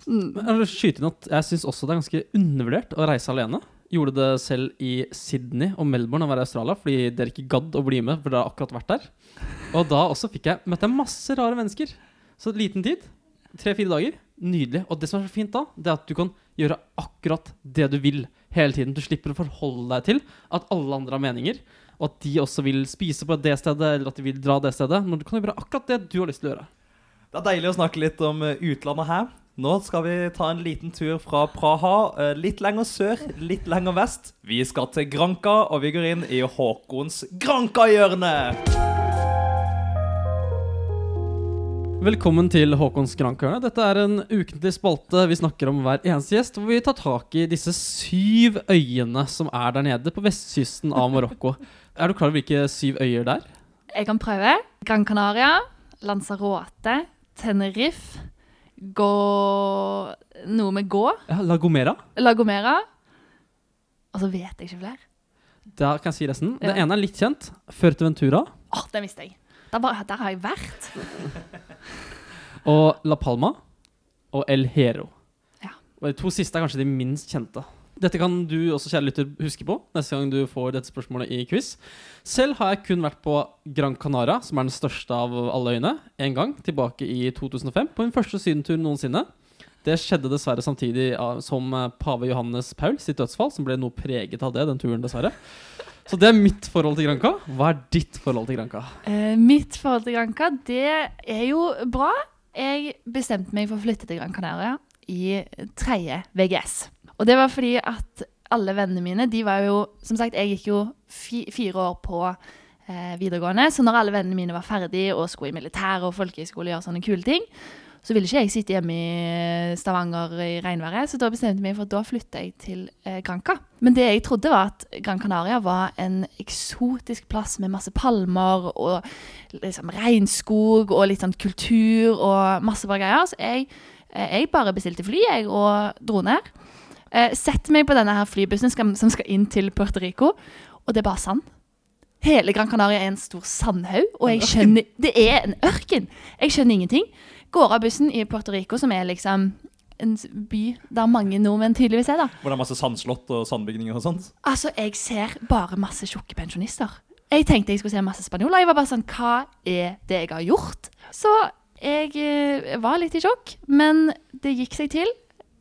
[SPEAKER 3] Mm.
[SPEAKER 2] Men Jeg jeg syns også det er ganske undervurdert å reise alene. Gjorde det selv i Sydney og Melbourne og var i Australia fordi dere ikke gadd å bli med, for dere har akkurat vært der. Og da også fikk jeg møtte jeg masse rare mennesker. Så liten tid. Tre-fire dager. Nydelig. Og det som er så fint da, det er at du kan gjøre akkurat det du vil hele tiden. Du slipper å forholde deg til at alle andre har meninger, og at de også vil spise på det stedet, eller at de vil dra det stedet. Men du kan gjøre akkurat det du har lyst til å gjøre.
[SPEAKER 1] Det er deilig å snakke litt om utlandet her. Nå skal vi ta en liten tur fra Praha, eh, litt lenger sør, litt lenger vest. Vi skal til Granka, og vi går inn i Håkons Granka-hjørne.
[SPEAKER 2] Velkommen til Håkons Grankhjørne. Dette er en ukentlig spalte vi snakker om hver eneste gjest, hvor vi tar tak i disse syv øyene som er der nede på vestkysten av Marokko. Er du klar over hvilke syv øyer det er?
[SPEAKER 3] Jeg kan prøve. Gran Canaria, Lanzarote, Tenerife, Gå... Noe med gå.
[SPEAKER 2] Ja, La Gomera.
[SPEAKER 3] La Gomera. Og så vet jeg ikke flere.
[SPEAKER 2] Da kan jeg si resten. Den
[SPEAKER 3] Ja.
[SPEAKER 2] ene er litt kjent. Fuerteventura
[SPEAKER 3] Åh, det visste jeg. Der, bare, der har jeg vært.
[SPEAKER 2] og La Palma og El Hero.
[SPEAKER 3] Ja.
[SPEAKER 2] Og de to siste er kanskje de minst kjente. Dette kan du også, kjære lytter, huske på neste gang du får dette spørsmålet i quiz. Selv har jeg kun vært på Gran Canaria, som er den største av alle øyene, en gang, tilbake i 2005, på min første sydentur noensinne. Det skjedde dessverre samtidig som eh, pave Johannes Paul sitt dødsfall, som ble noe preget av det, den turen, dessverre. Så det er mitt forhold til Granca. Hva er ditt forhold til Granca?
[SPEAKER 3] Eh, mitt forhold til Granca, det er jo bra. Jeg bestemte meg for å flytte til Gran Canaria i tredje VGS. Og det var fordi at alle vennene mine, de var jo Som sagt, jeg gikk jo fi, fire år på eh, videregående, så når alle vennene mine var ferdige og skulle i militæret og folkehøyskole og gjøre sånne kule ting, så ville ikke jeg sitte hjemme i Stavanger i regnværet, så da bestemte jeg meg for at da flytta jeg til eh, Granca. Men det jeg trodde var at Gran Canaria var en eksotisk plass med masse palmer og liksom regnskog og litt sånn kultur og masse bra greier. Så jeg, eh, jeg bare bestilte fly, jeg, og dro ned. Eh, setter meg på denne her flybussen skal, som skal inn til Puerto Rico, og det er bare sand. Hele Gran Canaria er en stor sandhaug, og jeg skjønner Det er en ørken! Jeg skjønner ingenting. Går av bussen i Puerto Rico, som er liksom en by der mange nordmenn tydeligvis er, da.
[SPEAKER 1] Hvor det er masse sandslott og sandbygninger og sånt.
[SPEAKER 3] Altså, jeg ser bare masse tjukke pensjonister. Jeg tenkte jeg skulle se masse spanjoler. Jeg var bare sånn Hva er det jeg har gjort? Så jeg eh, var litt i sjokk, men det gikk seg til.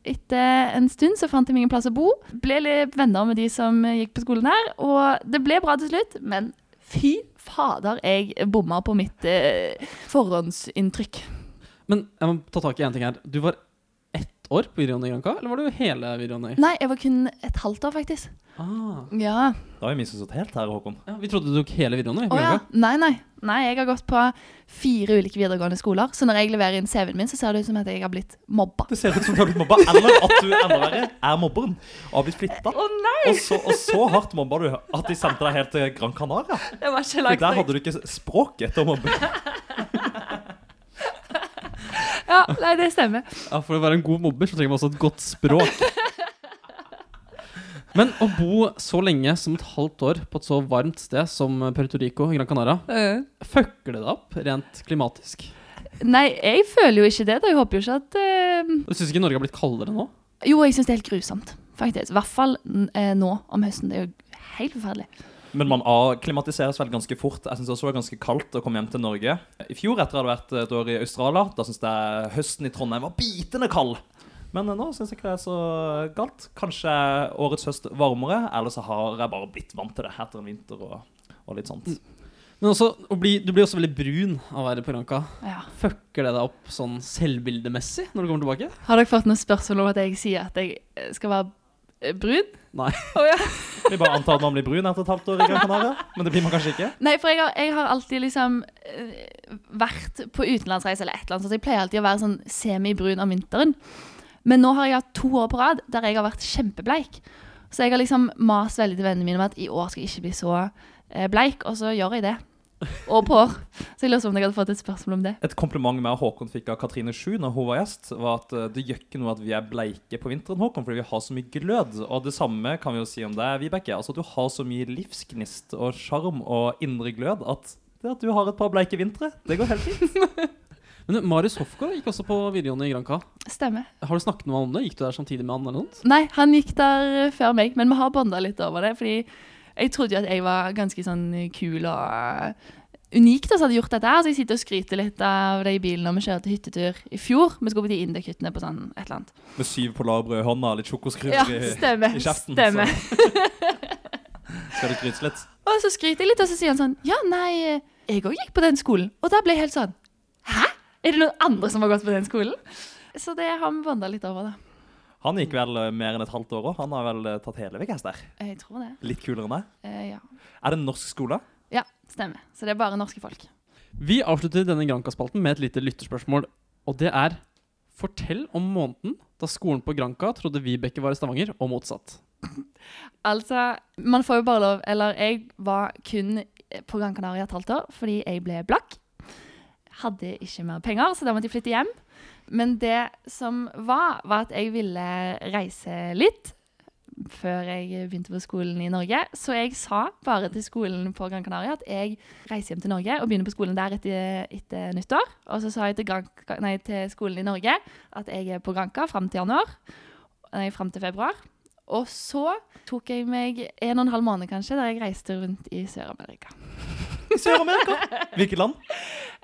[SPEAKER 3] Etter en stund så fant jeg meg en plass å bo. Ble litt venner med de som gikk på skolen her, og det ble bra til slutt. Men fy fader, jeg bomma på mitt eh, forhåndsinntrykk.
[SPEAKER 2] Men jeg må ta tak i én ting her. Du var år på videregående i Granca, eller var du hele videregående?
[SPEAKER 3] Nei, jeg var kun et halvt år, faktisk.
[SPEAKER 2] Ah.
[SPEAKER 3] Ja.
[SPEAKER 1] Da har vi misforstått helt her, Håkon.
[SPEAKER 2] Ja, vi trodde du tok hele videregående. Oh,
[SPEAKER 3] ja. Nei, nei. Nei, jeg har gått på fire ulike videregående skoler. Så når jeg leverer inn CV-en min, så ser det ut som at jeg har blitt mobba.
[SPEAKER 1] Det ser ut som du har blitt mobba, eller at du enda verre er mobberen og har blitt flytta.
[SPEAKER 3] Å nei!
[SPEAKER 1] Og så, og så hardt mobba du at de sendte deg helt til Gran Canaria.
[SPEAKER 3] Det var ikke
[SPEAKER 1] For der hadde du ikke språket til å mobbe.
[SPEAKER 3] Ja, nei, det stemmer.
[SPEAKER 2] Ja, For å være en god mobber så trenger man også et godt språk. Men å bo så lenge som et halvt år på et så varmt sted som Puerto Rico, Gran Canaria, fucker det deg opp rent klimatisk?
[SPEAKER 3] Nei, jeg føler jo ikke det. da. Jeg håper jo ikke at uh...
[SPEAKER 2] Du syns ikke Norge har blitt kaldere nå?
[SPEAKER 3] Jo, jeg syns det er helt grusomt, faktisk. I hvert fall uh, nå om høsten. Det er jo helt forferdelig.
[SPEAKER 1] Men man akklimatiseres vel ganske fort. Jeg synes også det var ganske kaldt å komme hjem til Norge. I fjor, etter at ha vært et år i Australia, da syns jeg høsten i Trondheim var bitende kald. Men eh, nå syns jeg ikke det er så galt. Kanskje årets høst varmere, eller så har jeg bare blitt vant til det etter en vinter og, og litt sånt.
[SPEAKER 2] Men også, å bli, du blir også veldig brun av å være på Granca.
[SPEAKER 3] Ja.
[SPEAKER 2] Fucker det deg opp sånn selvbildemessig når du kommer tilbake?
[SPEAKER 3] Har dere fått noen spørsmål om at jeg sier at jeg skal være brun?
[SPEAKER 2] Nei.
[SPEAKER 3] Oh, ja.
[SPEAKER 1] Vi bare antar at man blir brun etter et halvt år i Gran Canaria, men det blir man kanskje ikke.
[SPEAKER 3] Nei, for jeg har, jeg har alltid liksom eh, vært på utenlandsreise eller et eller annet, så jeg pleier alltid å være sånn semibrun om vinteren. Men nå har jeg hatt to år på rad der jeg har vært kjempebleik. Så jeg har liksom mast veldig til vennene mine om at i år skal jeg ikke bli så eh, bleik, og så gjør jeg det. År på år. Så jeg lurte på om jeg hadde fått et spørsmål om det.
[SPEAKER 1] Et kompliment med Håkon fikk av Katrine Sju når hun var gjest, var at eh, det gjør ikke noe at vi er bleike på vinteren, Håkon, fordi vi har så mye glød. Og det samme kan vi jo si om deg, Vibeke. Altså at du har så mye livsgnist og sjarm og indre glød at det at du har et par bleike vintre, det går helt fint.
[SPEAKER 2] Men Marius Hofgaard gikk også på videregående i Granca.
[SPEAKER 3] Stemmer.
[SPEAKER 2] Har du snakket med han om det? Gikk du der samtidig med han? eller noe?
[SPEAKER 3] Nei, han gikk der før meg, men vi har bonda litt over det. Fordi jeg trodde jo at jeg var ganske sånn kul og eh, unik da, som hadde gjort dette her. Så jeg sitter og skryter litt av det i bilen når vi kjører til hyttetur i fjor. Vi skulle på de Induk-hyttene på sånn et eller annet.
[SPEAKER 1] Med syv polarbrød i hånda litt sjokoskruer
[SPEAKER 3] Ja,
[SPEAKER 1] i, kjeften.
[SPEAKER 3] stemmer.
[SPEAKER 1] Skal du skryte litt.
[SPEAKER 3] Og så skryter jeg litt, og så sier han sånn Ja, nei, jeg òg gikk på den skolen. Og da ble jeg helt sånn Hæ? Er det noen andre som har gått på den skolen? Så det har vi bonda litt over, da.
[SPEAKER 1] Han gikk vel eh, mer enn et halvt år òg. Han har vel eh, tatt hele VGS der.
[SPEAKER 3] Jeg tror det.
[SPEAKER 1] Litt kulere enn deg.
[SPEAKER 3] Eh, ja.
[SPEAKER 1] Er det en norsk skole?
[SPEAKER 3] ja, stemmer. Så det er bare norske folk.
[SPEAKER 2] Vi avslutter denne Granka-spalten med et lite lytterspørsmål. Og det er Fortell om måneden da skolen på Granka trodde Vibeke var i Stavanger, og motsatt.
[SPEAKER 3] Altså, man får jo bare lov Eller jeg var kun på Gran Canaria et halvt år fordi jeg ble blakk. Hadde ikke mer penger, så da måtte jeg flytte hjem. Men det som var, var at jeg ville reise litt før jeg begynte på skolen i Norge. Så jeg sa bare til skolen på Gran Canaria at jeg reiser hjem til Norge og begynner på skolen der etter, etter nyttår. Og så sa jeg til, Gran, nei, til skolen i Norge at jeg er på Granca fram til januar. Nei, fram til februar. Og så tok jeg meg en og en halv måned kanskje, der jeg reiste rundt i Sør-Amerika.
[SPEAKER 1] Sør-Amerika? Hvilket land?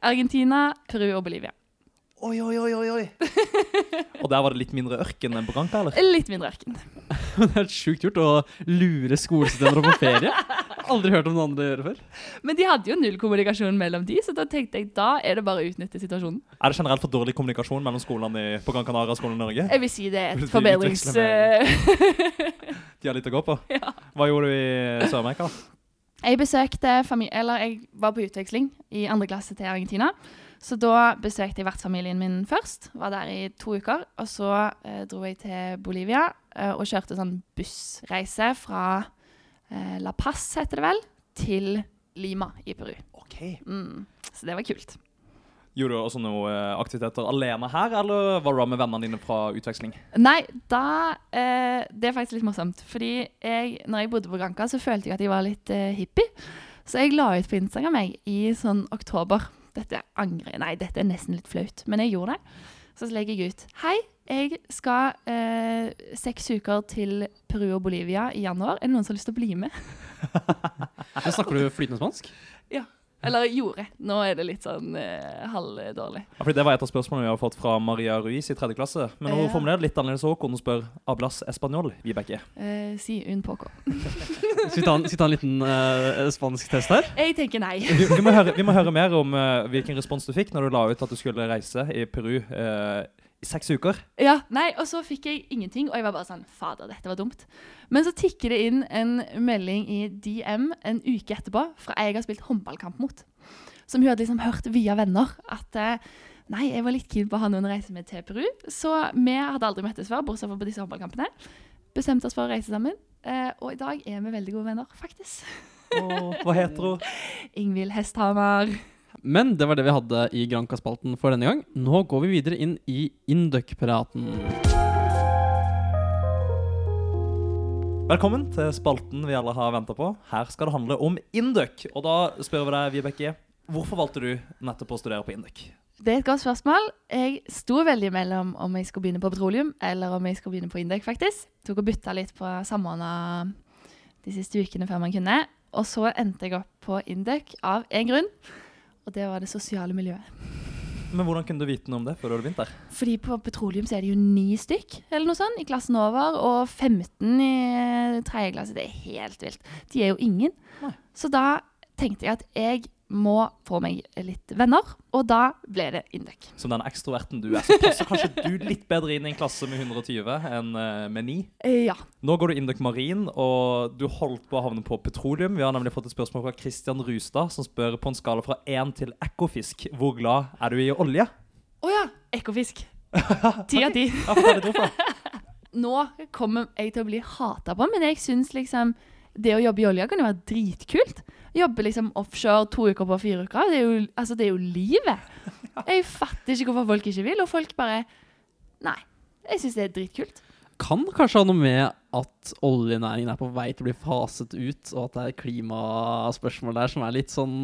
[SPEAKER 3] Argentina, Peru og Bolivia.
[SPEAKER 1] Oi, oi, oi, oi, oi. Og der var det litt mindre ørken enn på Granca, eller?
[SPEAKER 3] Litt mindre ørken.
[SPEAKER 2] det er helt sjukt gjort å lure skolesystemer på ferie. Aldri hørt om noen andre gjøre før.
[SPEAKER 3] Men de hadde jo null kommunikasjon mellom de, så da tenkte jeg da er det bare å utnytte situasjonen.
[SPEAKER 1] Er det generelt for dårlig kommunikasjon mellom skolene i, på Gran Canaria og skolen i Norge?
[SPEAKER 3] Jeg vil si det er et forbedrings...
[SPEAKER 1] De har litt å gå på.
[SPEAKER 3] Ja.
[SPEAKER 1] Hva gjorde du i Sør-Amerika? da?
[SPEAKER 3] Jeg besøkte familie... Eller jeg var på utveksling i andre klasse til Argentina. Så da besøkte jeg vertsfamilien min først. Var der i to uker. Og så eh, dro jeg til Bolivia eh, og kjørte sånn bussreise fra eh, La Paz, heter det vel, til Lima i Peru.
[SPEAKER 1] Ok.
[SPEAKER 3] Mm. Så det var kult.
[SPEAKER 1] Gjorde du også noen eh, aktiviteter alene her, eller var du da med vennene dine fra utveksling?
[SPEAKER 3] Nei, da eh, Det er faktisk litt morsomt. Fordi jeg, når jeg bodde på Granca, så følte jeg at jeg var litt eh, hippie. Så jeg la ut på Instagram jeg, i sånn oktober. Dette angrer Nei, dette er nesten litt flaut, men jeg gjorde det. Så legger jeg ut Hei, jeg skal eh, seks uker til Peru og Bolivia i januar. Er det noen som har lyst til å bli med?
[SPEAKER 2] Snakker du flytende spansk?
[SPEAKER 3] Eller gjorde. Nå er det litt sånn eh, halvdårlig.
[SPEAKER 1] Ja, fordi Det var et av spørsmålene vi har fått fra Maria Ruiz i tredje klasse. Men hun
[SPEAKER 3] Ja.
[SPEAKER 1] formulerer det litt annerledes òg. hun spør Ablas Español, Vibeke.
[SPEAKER 3] Eh, si un poco.
[SPEAKER 2] Skal vi ta en, skal vi ta en liten eh, spansk test her?
[SPEAKER 3] Jeg tenker nei.
[SPEAKER 1] Vi, vi, må høre, vi må høre mer om eh, hvilken respons du fikk når du la ut at du skulle reise i Peru eh, seks uker.
[SPEAKER 3] Ja, nei, Og så fikk jeg ingenting, og jeg var bare sånn Fader, dette var dumt. Men så tikker det inn en melding i DM en uke etterpå fra ei jeg har spilt håndballkamp mot. Som hun hadde liksom hørt via venner at eh, Nei, jeg var litt keen på å ha noen å reise med til Peru. Så vi hadde aldri møttes før, bortsett fra på disse håndballkampene. Bestemte oss for å reise sammen. Eh, og i dag er vi veldig gode venner, faktisk.
[SPEAKER 1] Oh, hva heter hun?
[SPEAKER 3] Ingvild Hesthamar.
[SPEAKER 2] Men det var det vi hadde i Granka-spalten for denne gang. Nå går vi videre inn i Induc-praten.
[SPEAKER 1] Velkommen til spalten vi alle har venta på. Her skal det handle om Induc. Og da spør vi deg, Vibeke, hvorfor valgte du nettopp å studere på Induc?
[SPEAKER 3] Det er et godt spørsmål. Jeg sto veldig mellom om jeg skulle begynne på petroleum eller om jeg skulle begynne på Induc, faktisk. Tok og bytta litt på samordna de siste ukene før man kunne. Og så endte jeg opp på Induc av én grunn, og det var det sosiale miljøet.
[SPEAKER 1] Men hvordan kunne du vite noe om det før du hadde begynt der?
[SPEAKER 3] Fordi på petroleum så er det jo ni stykk eller noe sånt i klassen over, og 15 i eh, tredje klasse. Det er helt vilt. De er jo ingen.
[SPEAKER 1] Nei.
[SPEAKER 3] Så da tenkte jeg at jeg må få meg litt venner, og da ble det Indek.
[SPEAKER 1] Som den ekstroverten du er, så passer kanskje du litt bedre inn i en klasse med 120 enn eh, med 9.
[SPEAKER 3] Eh, Ja.
[SPEAKER 1] Nå går du Indek Marin, og du holdt på å havne på petroleum. Vi har nemlig fått et spørsmål fra Christian Rustad, som spør på en skala fra 1 til ekofisk, Hvor glad er du i olje?
[SPEAKER 3] Å ja! Ekofisk. Ti av ti. Nå kommer jeg til å bli hata på, men jeg syns liksom det å jobbe i olja kan jo være dritkult. Jobbe liksom offshore to uker på fire uker. Det er jo, altså, det er jo livet. Jeg fatter ikke hvorfor folk ikke vil, og folk bare Nei. Jeg syns det er dritkult.
[SPEAKER 2] Kan kanskje ha noe med at oljenæringen er på vei til å bli faset ut, og at det er klimaspørsmål der som er litt sånn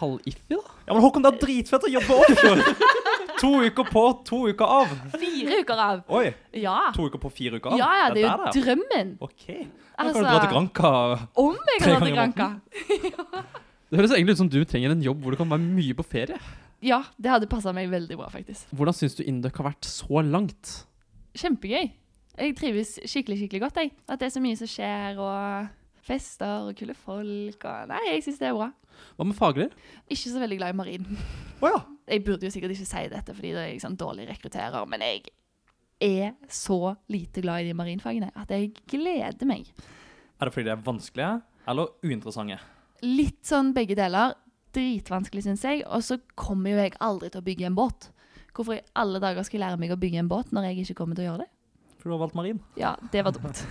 [SPEAKER 2] halv-iffy, da?
[SPEAKER 1] Ja, men Håkon, det er dritfett å jobbe offshore! To uker på, to uker av.
[SPEAKER 3] Fire uker av.
[SPEAKER 1] Oi,
[SPEAKER 3] Ja.
[SPEAKER 1] to uker på, fire uker av?
[SPEAKER 3] Ja, ja, det er jo drømmen.
[SPEAKER 1] Ok. Da kan du dra til Granca.
[SPEAKER 3] Om jeg kan dra til
[SPEAKER 1] granka
[SPEAKER 3] Granca.
[SPEAKER 2] Det høres egentlig ut som du trenger en jobb hvor du kan være mye på ferie.
[SPEAKER 3] Ja, det hadde passa meg veldig bra, faktisk.
[SPEAKER 2] Hvordan syns du Induc har vært så langt?
[SPEAKER 3] Kjempegøy. Jeg trives skikkelig, skikkelig godt, jeg. At det er så mye som skjer, og fester og kule folk og Nei, jeg syns det er bra.
[SPEAKER 2] Hva med faglig?
[SPEAKER 3] Ikke så veldig glad i marin.
[SPEAKER 1] Å ja.
[SPEAKER 3] Jeg burde jo sikkert ikke si dette, fordi det er jeg sånn dårlig rekrutterer, men jeg er så lite glad i de marinfagene at jeg gleder meg.
[SPEAKER 1] Er det fordi de er vanskelige eller uinteressante?
[SPEAKER 3] Litt sånn begge deler. Dritvanskelig, syns jeg. Og så kommer jo jeg aldri til å bygge en båt. Hvorfor i alle dager skal jeg lære meg å bygge en båt når jeg ikke kommer til å gjøre det?
[SPEAKER 1] For du har valgt marin.
[SPEAKER 3] Ja, det var dumt.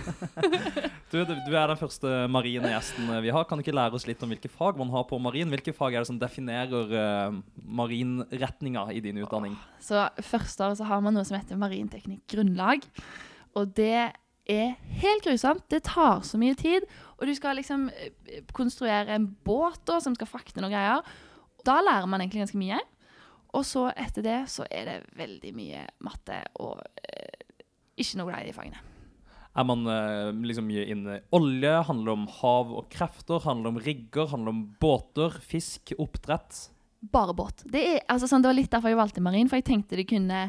[SPEAKER 1] Du, du du er den første marine gjesten vi har. Kan du ikke lære oss litt om hvilke fag man har på marin? Hvilke fag er det som definerer uh, marinretninga i din utdanning?
[SPEAKER 3] Så første år så har man noe som heter marinteknikk grunnlag. Og det er helt grusomt. Det tar så mye tid. Og du skal liksom eh, konstruere en båt da, som skal frakte noen greier. Da lærer man egentlig ganske mye. Og så etter det så er det veldig mye matte og eh, ikke noe glad i de fagene.
[SPEAKER 1] Er man eh, liksom mye inne i olje? Handler det om hav og krefter? Handler det om rigger? Handler det om båter? Fisk? Oppdrett?
[SPEAKER 3] Bare båt. Det, er, altså, sånn, det var litt derfor jeg valgte marin, for jeg tenkte det kunne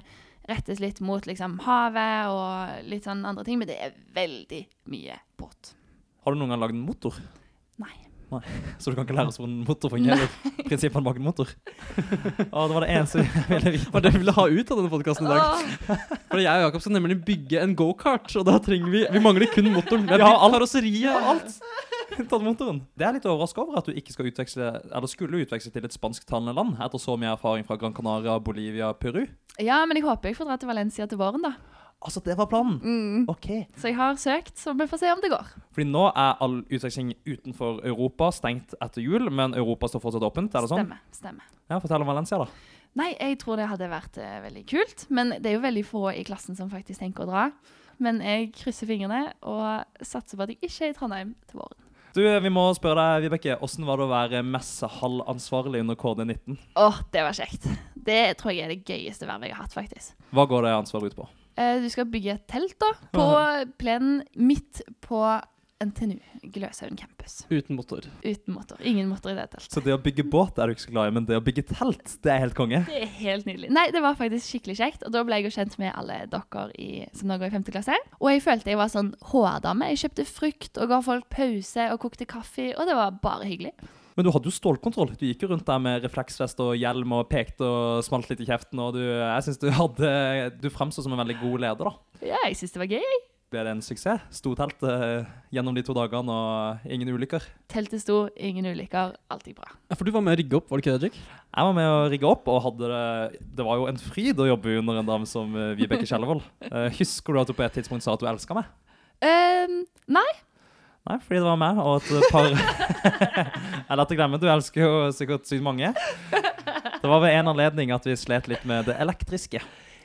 [SPEAKER 3] rettes litt mot liksom, havet og litt sånn andre ting, men det er veldig mye båt.
[SPEAKER 1] Har du noen gang lagd en motor?
[SPEAKER 3] Nei.
[SPEAKER 1] Så du kan ikke lære oss hvordan en motor fungerer? Prinsippene bak en motor? Å, det var det eneste jeg ville vite.
[SPEAKER 2] Var det vi ville ha ut av denne podkasten i dag. For jeg og Jakob skal nemlig bygge en gokart, og da trenger vi Vi mangler kun motoren. Vi har
[SPEAKER 1] alt.
[SPEAKER 2] karosseriet og alt.
[SPEAKER 1] Tatt motoren. Det er litt overraska over at du ikke skal utveksle Eller skulle utveksle til et spansktalende land etter så mye erfaring fra Gran Canaria, Bolivia, Peru.
[SPEAKER 3] Ja, men jeg håper jeg får dra til Valencia til våren, da.
[SPEAKER 1] Altså, det var planen?
[SPEAKER 3] Mm.
[SPEAKER 1] OK.
[SPEAKER 3] Så jeg har søkt, så vi får se om det går.
[SPEAKER 1] Fordi nå er all utveksling utenfor Europa stengt etter jul, men Europa står fortsatt åpent. er det sånn?
[SPEAKER 3] Stemmer. stemmer.
[SPEAKER 1] Ja, Fortell om Valencia, da.
[SPEAKER 3] Nei, jeg tror det hadde vært uh, veldig kult, men det er jo veldig få i klassen som faktisk tenker å dra. Men jeg krysser fingrene og satser på at jeg ikke er i Trondheim til våren.
[SPEAKER 1] Du, Vi må spørre deg, Vibeke, hvordan var det å være messehallansvarlig under KD19?
[SPEAKER 3] Åh, det var kjekt. Det tror jeg er det gøyeste vervet jeg har hatt, faktisk.
[SPEAKER 1] Hva går det ansvaret ut på?
[SPEAKER 3] Eh, Du skal bygge et telt da, på plenen midt på NTNU, Gløshaugen campus.
[SPEAKER 2] Uten motor.
[SPEAKER 3] Uten motor. Ingen motor i det teltet.
[SPEAKER 1] Så det å bygge båt er du ikke så glad i, men det å bygge telt, det er helt konge.
[SPEAKER 3] Det er helt nydelig. Nei, det var faktisk skikkelig kjekt. Og da ble jeg jo kjent med alle dere i, som nå går i 5. klasse. Og jeg følte jeg var sånn HR-dame. Jeg kjøpte frukt og ga folk pause og kokte kaffe, og det var bare hyggelig.
[SPEAKER 1] Men du hadde jo stålkontroll. Du gikk jo rundt der med refleksvest og hjelm og pekte og smalt litt i kjeften, og du, jeg synes du hadde Du fremstod som en veldig god leder, da.
[SPEAKER 3] Ja, jeg syns det var gøy.
[SPEAKER 1] Ble det en suksess? Sto teltet eh, gjennom de to dagene og ingen ulykker?
[SPEAKER 3] Teltet sto, ingen ulykker, alt gikk bra.
[SPEAKER 2] Ja, For du var med å rigge opp, var det ikke det, Jake?
[SPEAKER 1] Jeg var med å rigge opp, og hadde det Det var jo en fryd å jobbe under en dame som eh, Vibeke Kjellevold. Eh, husker du at du på et tidspunkt sa at du elska meg?
[SPEAKER 3] Um, nei.
[SPEAKER 1] Nei, fordi det var meg og et par Jeg lar det glemme, du elsker jo sikkert sykt mange. Det var ved en anledning at vi slet litt med det elektriske.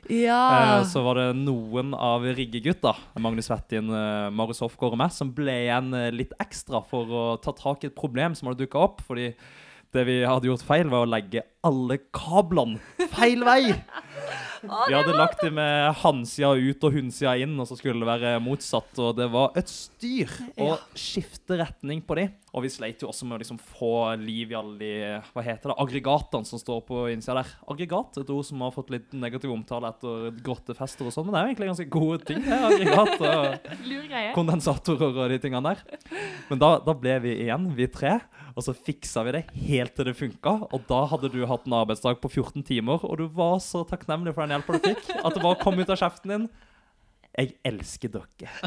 [SPEAKER 3] Ja.
[SPEAKER 1] Eh, så var det noen av riggegutta, Magnus Vettin, eh, Marius Hofgaard og meg, som ble igjen eh, litt ekstra for å ta tak i et problem som hadde dukka opp. Fordi det vi hadde gjort feil, var å legge alle kablene feil vei. Vi hadde lagt det med hansida ut og hunnsida inn, og så skulle det være motsatt. Og det var et styr å skifte retning på de. Og vi sleit jo også med å liksom få liv i alle de hva heter det, aggregatene som står på innsida der. Aggregat, et ord som har fått litt negativ omtale etter grottefester og sånn, men det er jo egentlig ganske gode ting. det, Aggregat og kondensatorer og de tingene der. Men da, da ble vi igjen, vi tre, og så fiksa vi det helt til det funka. Og da hadde du hatt en arbeidsdag på 14 timer, og du var så takknemlig for den hjelpa du fikk, at det bare kom ut av kjeften din. Jeg elsker dere.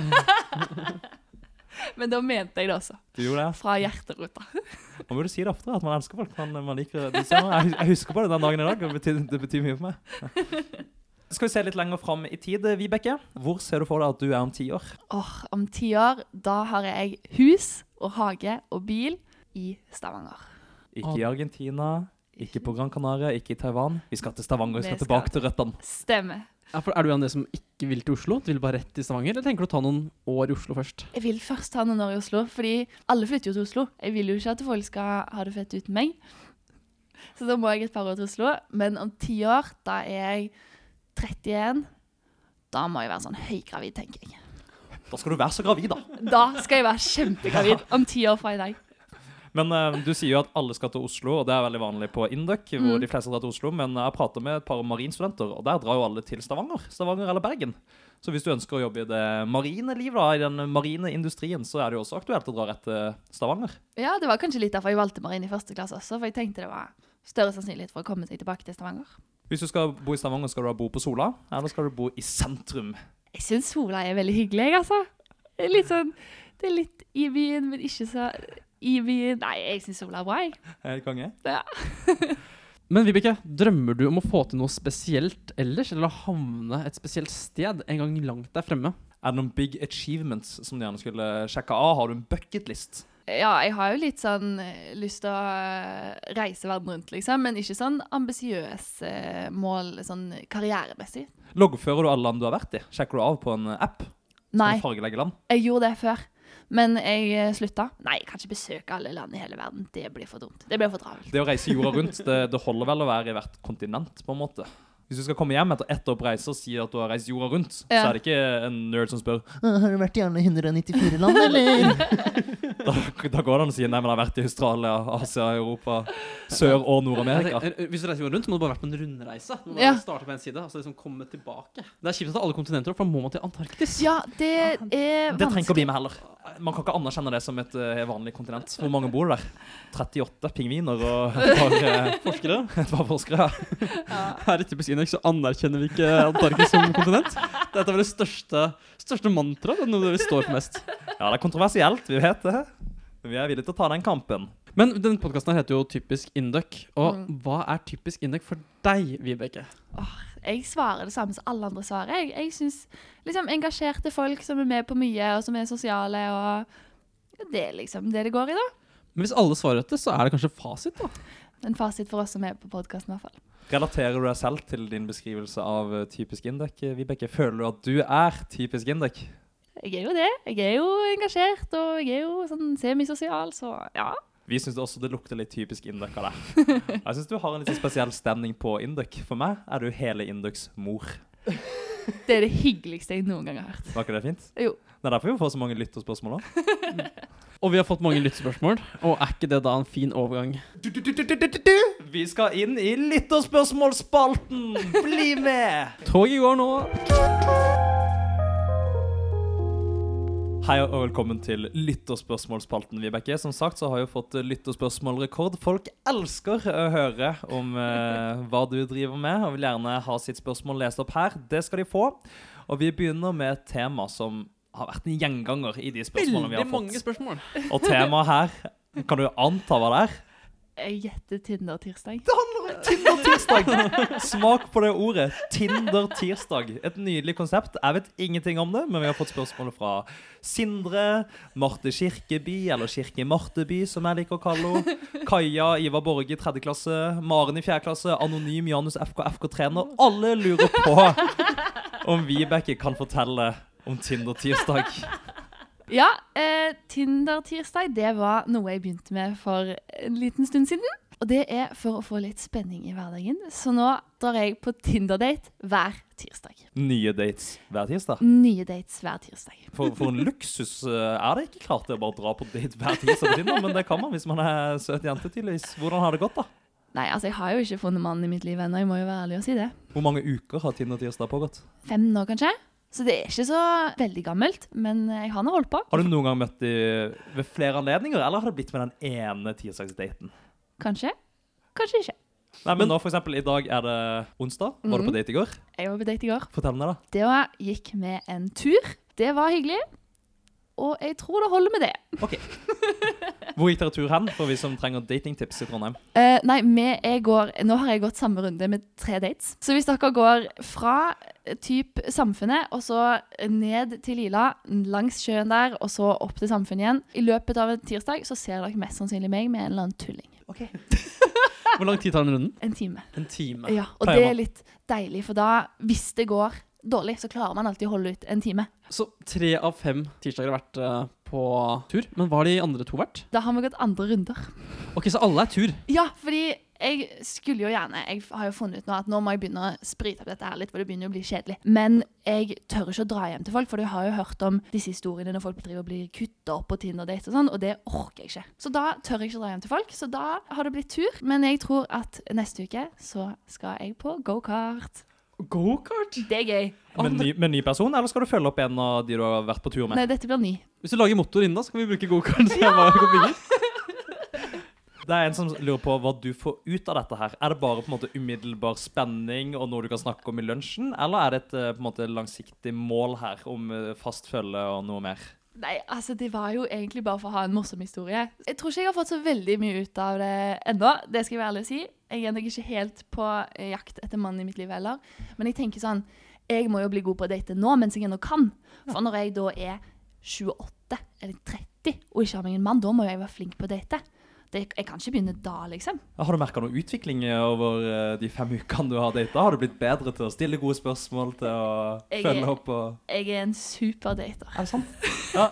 [SPEAKER 3] Men da mente jeg det også.
[SPEAKER 1] Du gjorde det?
[SPEAKER 3] Fra hjerterota.
[SPEAKER 1] Man burde si det oftere, at man elsker folk. Man, man liker det. Jeg husker på det den dagen i dag, det betyr, det betyr mye for meg. Skal vi se litt lenger fram i tid, Vibeke? Hvor ser du for deg at du er om ti år?
[SPEAKER 3] Åh, om ti år, da har jeg hus og hage og bil i Stavanger.
[SPEAKER 1] Ikke i Argentina, ikke på Gran Canaria, ikke i Taiwan. Vi skal til Stavanger, vi skal
[SPEAKER 3] Vi skal.
[SPEAKER 1] tilbake til røttene.
[SPEAKER 3] Stemmer.
[SPEAKER 2] Ja, for Er du en av de som ikke vil til Oslo? Du vil bare rett til Stavanger? Eller tenker du å ta noen år i Oslo først?
[SPEAKER 3] Jeg vil først ta noen år i Oslo, fordi alle flytter jo til Oslo. Jeg vil jo ikke at folk skal ha det fett uten meg. Så da må jeg et par år til Oslo. Men om ti år, da er jeg 31. Da må jeg være sånn høygravid, tenker jeg.
[SPEAKER 1] Da skal du være så gravid, da.
[SPEAKER 3] Da skal jeg være kjempegravid om ti år fra i dag.
[SPEAKER 1] Men uh, du sier jo at alle skal til Oslo, og det er veldig vanlig på Induc, hvor
[SPEAKER 3] Mm.
[SPEAKER 1] de fleste drar til Oslo. Men jeg prater med et par marinstudenter, og der drar jo alle til Stavanger. Stavanger eller Bergen. Så hvis du ønsker å jobbe i det marine liv, da, i den marine industrien, så er det jo også aktuelt å dra rett til Stavanger.
[SPEAKER 3] Ja, det var kanskje litt derfor jeg valgte marin i første klasse også, for jeg tenkte det var større sannsynlighet for å komme seg tilbake til Stavanger.
[SPEAKER 1] Hvis du skal bo i Stavanger, skal du da bo på Sola, eller skal du bo i sentrum?
[SPEAKER 3] Jeg syns Sola er veldig hyggelig, jeg, altså. Litt sånn Det er litt i byen, men ikke så i. Nei, jeg syns hun er bra, jeg.
[SPEAKER 1] Helt konge.
[SPEAKER 3] Ja.
[SPEAKER 2] Men Vibeke, drømmer du om å få til noe spesielt ellers, eller å havne et spesielt sted en gang langt der fremme?
[SPEAKER 1] Er det noen big achievements som du gjerne skulle sjekke av? Har du en bucketlist?
[SPEAKER 3] Ja, jeg har jo litt sånn eh, lyst til å eh, reise verden rundt, liksom. Men ikke sånn ambisiøs eh, mål sånn karrieremessig.
[SPEAKER 1] Loggfører du alle land du har vært i? Sjekker du av på en app?
[SPEAKER 3] Nei,
[SPEAKER 1] land?
[SPEAKER 3] jeg gjorde det før. Men jeg eh, slutta. Nei, jeg kan ikke besøke alle land i hele verden. Det blir for dumt. Det blir for travelt.
[SPEAKER 1] Det å reise jorda rundt, det, det holder vel å være i hvert kontinent, på en måte. Hvis du skal komme hjem etter ett år på reise og si at du har reist jorda rundt, så er det ikke en nerd som spør
[SPEAKER 4] Har du vært i alle 194 land, eller?
[SPEAKER 1] da, da går det an å si nei, men jeg har vært i Australia, Asia, Europa, Sør- og Nord-Amerika.
[SPEAKER 2] Hvis du reiser jorda rundt, så må du bare vært på en rundreise. Du må
[SPEAKER 3] Ja.
[SPEAKER 2] starte på en side altså liksom komme tilbake. Det er kjipt å ta alle kontinenter opp, for da må man til Antarktis.
[SPEAKER 3] Ja, det er
[SPEAKER 1] Det trenger ikke å bli med heller. Man kan ikke anerkjenne det som et eh, vanlig kontinent. Hvor mange bor der? 38 pingviner og et par, eh,
[SPEAKER 2] Forskere.
[SPEAKER 1] et par forskere. Ja.
[SPEAKER 2] Her i Typisk Indeks så anerkjenner vi ikke Antarktis som kontinent. Dette er vel det største, største mantraet. Det er noe vi står for mest.
[SPEAKER 1] Ja, det er kontroversielt, vi vet det. Men vi er villige til å ta den kampen.
[SPEAKER 2] Men denne podkasten heter jo Typisk Induc. Og
[SPEAKER 3] Mm.
[SPEAKER 2] hva er typisk Induc for deg, Vibeke?
[SPEAKER 3] Jeg svarer det samme som alle andre svarer. Jeg, jeg syns liksom engasjerte folk som er med på mye, og som er sosiale, og det er liksom det det går i, da.
[SPEAKER 2] Men hvis alle svarer dette, så er det kanskje fasit, da.
[SPEAKER 3] En fasit for oss som er på podkasten, i hvert fall.
[SPEAKER 1] Relaterer du deg selv til din beskrivelse av eh, typisk Indek, Vibeke? Føler du at du er typisk Indek?
[SPEAKER 3] Jeg er jo det. Jeg er jo engasjert, og jeg er jo sånn semisosial, så ja.
[SPEAKER 1] Vi syns også det lukter litt typisk induk av deg. Jeg syns du har en litt spesiell stemning på induk. For meg er du hele induks mor.
[SPEAKER 3] Det er det hyggeligste jeg noen gang har hørt.
[SPEAKER 1] Var ikke det fint?
[SPEAKER 3] Jo.
[SPEAKER 1] Det er derfor vi får så mange lytterspørsmål òg.
[SPEAKER 2] Og vi har fått mange lyttespørsmål, og er ikke det da en fin overgang?
[SPEAKER 1] Vi skal inn i lytterspørsmålsspalten! Bli med!
[SPEAKER 2] Toget går nå.
[SPEAKER 1] Hei og velkommen til lytterspørsmålspalten, Vibeke. Som sagt så har jeg jo fått lytterspørsmålrekord. Folk elsker å høre om eh, hva du driver med, og vil gjerne ha sitt spørsmål lest opp her. Det skal de få. Og vi begynner med et tema som har vært en gjenganger i de spørsmålene vi
[SPEAKER 2] Veldig
[SPEAKER 1] fått.
[SPEAKER 2] mange spørsmål.
[SPEAKER 1] Og temaet her, kan du anta hva det er?
[SPEAKER 3] Jeg gjetter Tinder-tirsdag.
[SPEAKER 1] Tinder-tirsdag! Smak på det ordet. Tinder-tirsdag. Et nydelig konsept. Jeg vet ingenting om det, men vi har fått spørsmål fra Sindre, Marte Kirkeby, eller Kirke Marteby, som jeg liker å kalle henne. Kaja, Ivar Borge i tredje klasse, Maren i fjerde klasse, Anonym Janus FK, FK-trener. Alle lurer på om Vibeke kan fortelle om Tinder-tirsdag.
[SPEAKER 3] Ja, eh, Tinder-tirsdag det var noe jeg begynte med for en liten stund siden. Og det er for å få litt spenning i hverdagen. Så nå drar jeg på Tinder-date hver tirsdag.
[SPEAKER 1] Nye dates hver tirsdag.
[SPEAKER 3] Nye dates hver tirsdag.
[SPEAKER 1] For, for en luksus eh, er det ikke klart det å bare dra på date hver tirsdag på Tinder, men det kan man hvis man er søt jente, tydeligvis. Hvordan har det gått, da?
[SPEAKER 3] Nei, altså jeg har jo ikke funnet mannen i mitt liv ennå, jeg må jo være ærlig og si det.
[SPEAKER 1] Hvor mange uker har Tinder-tirsdag pågått?
[SPEAKER 3] Fem nå, kanskje? Så det er ikke så veldig gammelt, men jeg har nå holdt på.
[SPEAKER 1] Har du noen gang møtt dem ved flere anledninger, eller har det blitt med den ene tirsdagsdaten?
[SPEAKER 3] Kanskje? Kanskje ikke.
[SPEAKER 1] Nei, men nå for eksempel, I dag er det onsdag. Var du på
[SPEAKER 3] Mhm.
[SPEAKER 1] date i går?
[SPEAKER 3] Jeg var på date i går.
[SPEAKER 1] Fortell meg, da.
[SPEAKER 3] Det var, gikk med en tur. Det var hyggelig. Og jeg tror det holder med det. Ok.
[SPEAKER 1] Hvor gikk dere tur hen, for vi som trenger datingtips i Trondheim?
[SPEAKER 3] Eh, nei, går, nå har jeg gått samme runde med tre dates. Så hvis dere går fra eh, typ Samfunnet, og så ned til Lila, langs sjøen der, og så opp til Samfunnet igjen, i løpet av en tirsdag så ser dere mest sannsynlig meg med en eller annen tulling. Ok.
[SPEAKER 2] Hvor lang tid tar den runden?
[SPEAKER 3] En time.
[SPEAKER 2] En time.
[SPEAKER 3] Ja, og
[SPEAKER 1] Pleier
[SPEAKER 3] det er litt deilig, for da, hvis det går dårlig, så klarer man alltid å holde ut en time.
[SPEAKER 2] Så tre av fem tirsdager har vært uh, på tur. Men hva har de andre to vært?
[SPEAKER 3] Da har vi gått andre runder.
[SPEAKER 2] Ok, så alle er tur.
[SPEAKER 3] Ja, fordi jeg skulle jo gjerne Jeg har jo funnet ut nå at nå må jeg begynne å sprite opp dette her litt, for det begynner å bli kjedelig. Men jeg tør ikke å dra hjem til folk, for du har jo hørt om disse historiene når folk driver og blir kutta opp på Tinder-date og sånn, og det orker jeg ikke. Så da tør jeg ikke å dra hjem til folk. Så da har det blitt tur. Men jeg tror at neste uke så skal jeg på gokart.
[SPEAKER 2] Gokart?
[SPEAKER 3] Det er gøy.
[SPEAKER 1] Med ny, med ny person, eller skal du følge opp en av de du har vært på tur med?
[SPEAKER 3] Nei, dette blir ny.
[SPEAKER 2] Hvis du lager motor inne, så kan vi bruke gokart. Ja!
[SPEAKER 1] Det er en som lurer på hva du får ut av dette her. Er det bare på en måte umiddelbar spenning og noe du kan snakke om i lunsjen, eller er det et eh, på en måte langsiktig mål her om eh, fast følge og noe mer?
[SPEAKER 3] Nei, altså det var jo egentlig bare for å ha en morsom historie. Jeg tror ikke jeg har fått så veldig mye ut av det ennå, det skal jeg være ærlig å si. Jeg er nok ikke helt på eh, jakt etter mannen i mitt liv heller. Men jeg tenker sånn, jeg må jo bli god på å date nå mens jeg ennå kan. For når jeg da er 28 eller 30 og ikke har meg en mann, da må jeg være flink på å date. Det, jeg kan ikke begynne da, liksom.
[SPEAKER 1] Har du merka noe utvikling over eh, de fem ukene du har data? Har du blitt bedre til å stille gode spørsmål, til å
[SPEAKER 3] Jeg
[SPEAKER 1] følge
[SPEAKER 3] er-
[SPEAKER 1] opp og
[SPEAKER 3] Jeg er en superdater.
[SPEAKER 1] Er det sant? Ja.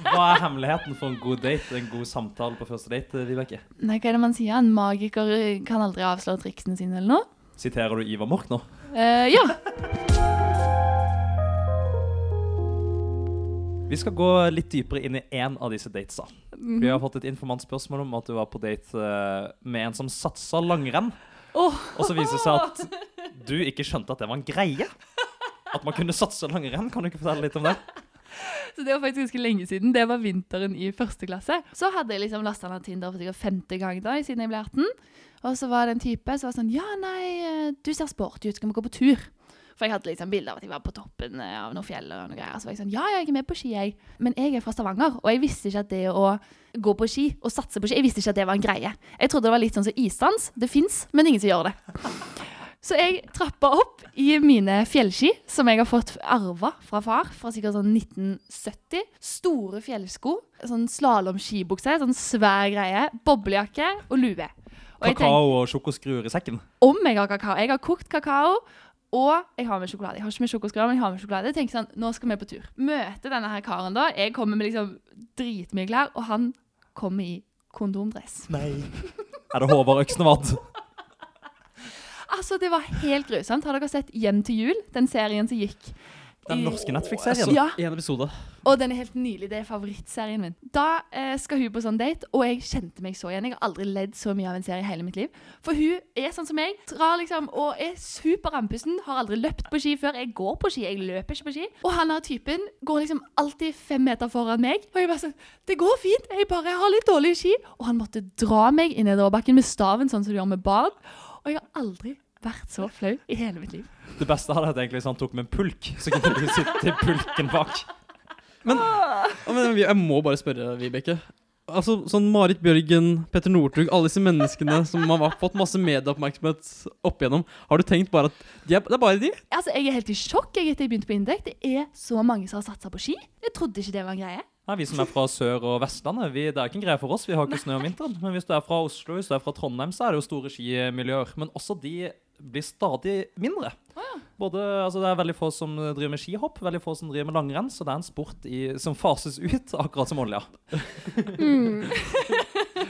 [SPEAKER 1] Hva er hemmeligheten for en god date, en god samtale på første date, Vibeke?
[SPEAKER 3] Nei, hva er det man sier? En magiker kan aldri avsløre triksene sine eller noe?
[SPEAKER 1] Siterer du Ivar Mork nå?
[SPEAKER 3] Uh, ja.
[SPEAKER 1] Vi skal gå litt dypere inn i én av disse datesa. Vi har fått et informantspørsmål om at du var på date eh, med en som satsa langrenn.
[SPEAKER 3] Oh.
[SPEAKER 1] Og så viser det seg at du ikke skjønte at det var en greie. At man kunne satse langrenn. Kan du ikke fortelle litt om det?
[SPEAKER 3] Så det var faktisk ganske lenge siden. Det var vinteren i første klasse. Så hadde jeg liksom lasta ned Tinder for sikkert femte gang da, siden jeg ble 18. Og så var det en type som var sånn Ja, nei, eh, du ser sporty ut, skal vi gå på tur? For jeg hadde liksom bilde av at jeg var på toppen eh, av noen fjell og noe greier. Så var jeg sånn Ja, jeg er med på ski, jeg. Men jeg er fra Stavanger, og jeg visste ikke at det å gå på ski og satse på ski Jeg visste ikke at det var en greie. Jeg trodde det var litt sånn som isdans. Det fins, men ingen som gjør det. Så jeg trappa opp i mine fjellski, som jeg har fått arva fra far, fra sikkert sånn 1970. Store fjellsko, sånn slalåmskibukse, sånn svær greie, boblejakke og lue. Og jeg tenker,
[SPEAKER 1] Kakao og sjokoskruer i sekken.
[SPEAKER 3] om jeg har kakao Jeg har kokt kakao, og jeg har med sjokolade. Jeg har ikke med sjokoskruer, men jeg har med sjokolade. Jeg tenker sånn, nå skal vi på tur. Møte denne her karen da. Jeg kommer med liksom dritmye klær, og han kommer i kondomdress.
[SPEAKER 1] Nei. Er det Håvard Øksnevad?
[SPEAKER 3] Altså, det var helt grusomt. Har dere sett Hjem til jul? Den serien som gikk
[SPEAKER 1] Den norske Netflix-serien.
[SPEAKER 2] Ja.
[SPEAKER 3] Ja.
[SPEAKER 2] en episode.
[SPEAKER 3] Og den er helt nylig. Det er favorittserien min. Da eh, skal hun på sånn date, og jeg kjente meg så igjen. Jeg har aldri ledd så mye av en serie i hele mitt liv. For hun er sånn som meg, drar liksom, og er super andpusten. Har aldri løpt på ski før. Jeg går på ski, jeg løper ikke på ski. Og han her typen går liksom alltid fem meter foran meg. Og jeg bare sånn Det går fint, jeg bare har litt dårlige ski. Og han måtte dra meg i nedoverbakken med staven, sånn som du gjør med barn. Og jeg har aldri vært så flau i hele mitt liv.
[SPEAKER 1] Det beste hadde vært egentlig hvis han tok med en pulk, så kunne du sitte i pulken bak.
[SPEAKER 2] Men, men jeg må bare spørre, Vibeke. Altså, sånn Marit Bjørgen, Petter Northug, alle disse menneskene som har fått masse medieoppmerksomhet opp igjennom. Har du tenkt bare at de er, det er bare de?
[SPEAKER 3] Altså, Jeg er helt i sjokk jeg, etter jeg begynte på Indek. Det er så mange som har satsa på ski. Jeg trodde ikke det var en greie.
[SPEAKER 1] Nei, vi som er fra Sør- og Vestlandet, vi, det er ikke en greie for oss. Vi har ikke snø om vinteren. Men hvis du er fra Oslo, hvis du er fra Trondheim, så er det jo store skimiljøer. Men også de blir stadig mindre. Både, altså Det er veldig få som driver med skihopp, veldig få som driver med langrenn. Så det er en sport i, som fases ut, akkurat som olja.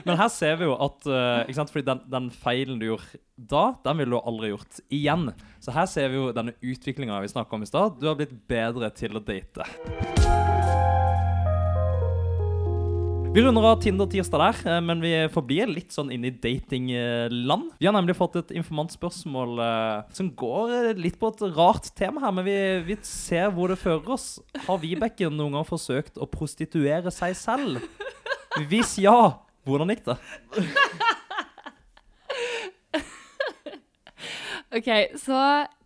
[SPEAKER 1] Men her ser vi jo at eh, ikke sant? Fordi den, den feilen du gjorde da, den ville du aldri gjort igjen. Så her ser vi jo denne utviklinga vi snakka om i stad. Du har blitt bedre til å date. Vi runder av Tinder-tirsdag der, eh, men vi forblir litt sånn inn i datingland. Vi har nemlig fått et informantspørsmål eh, som går eh, litt på et rart tema her, men vi, vi ser hvor det fører oss. Har Vibeke noen gang forsøkt å prostituere seg selv? Hvis ja, hvordan gikk det?
[SPEAKER 3] Ok, så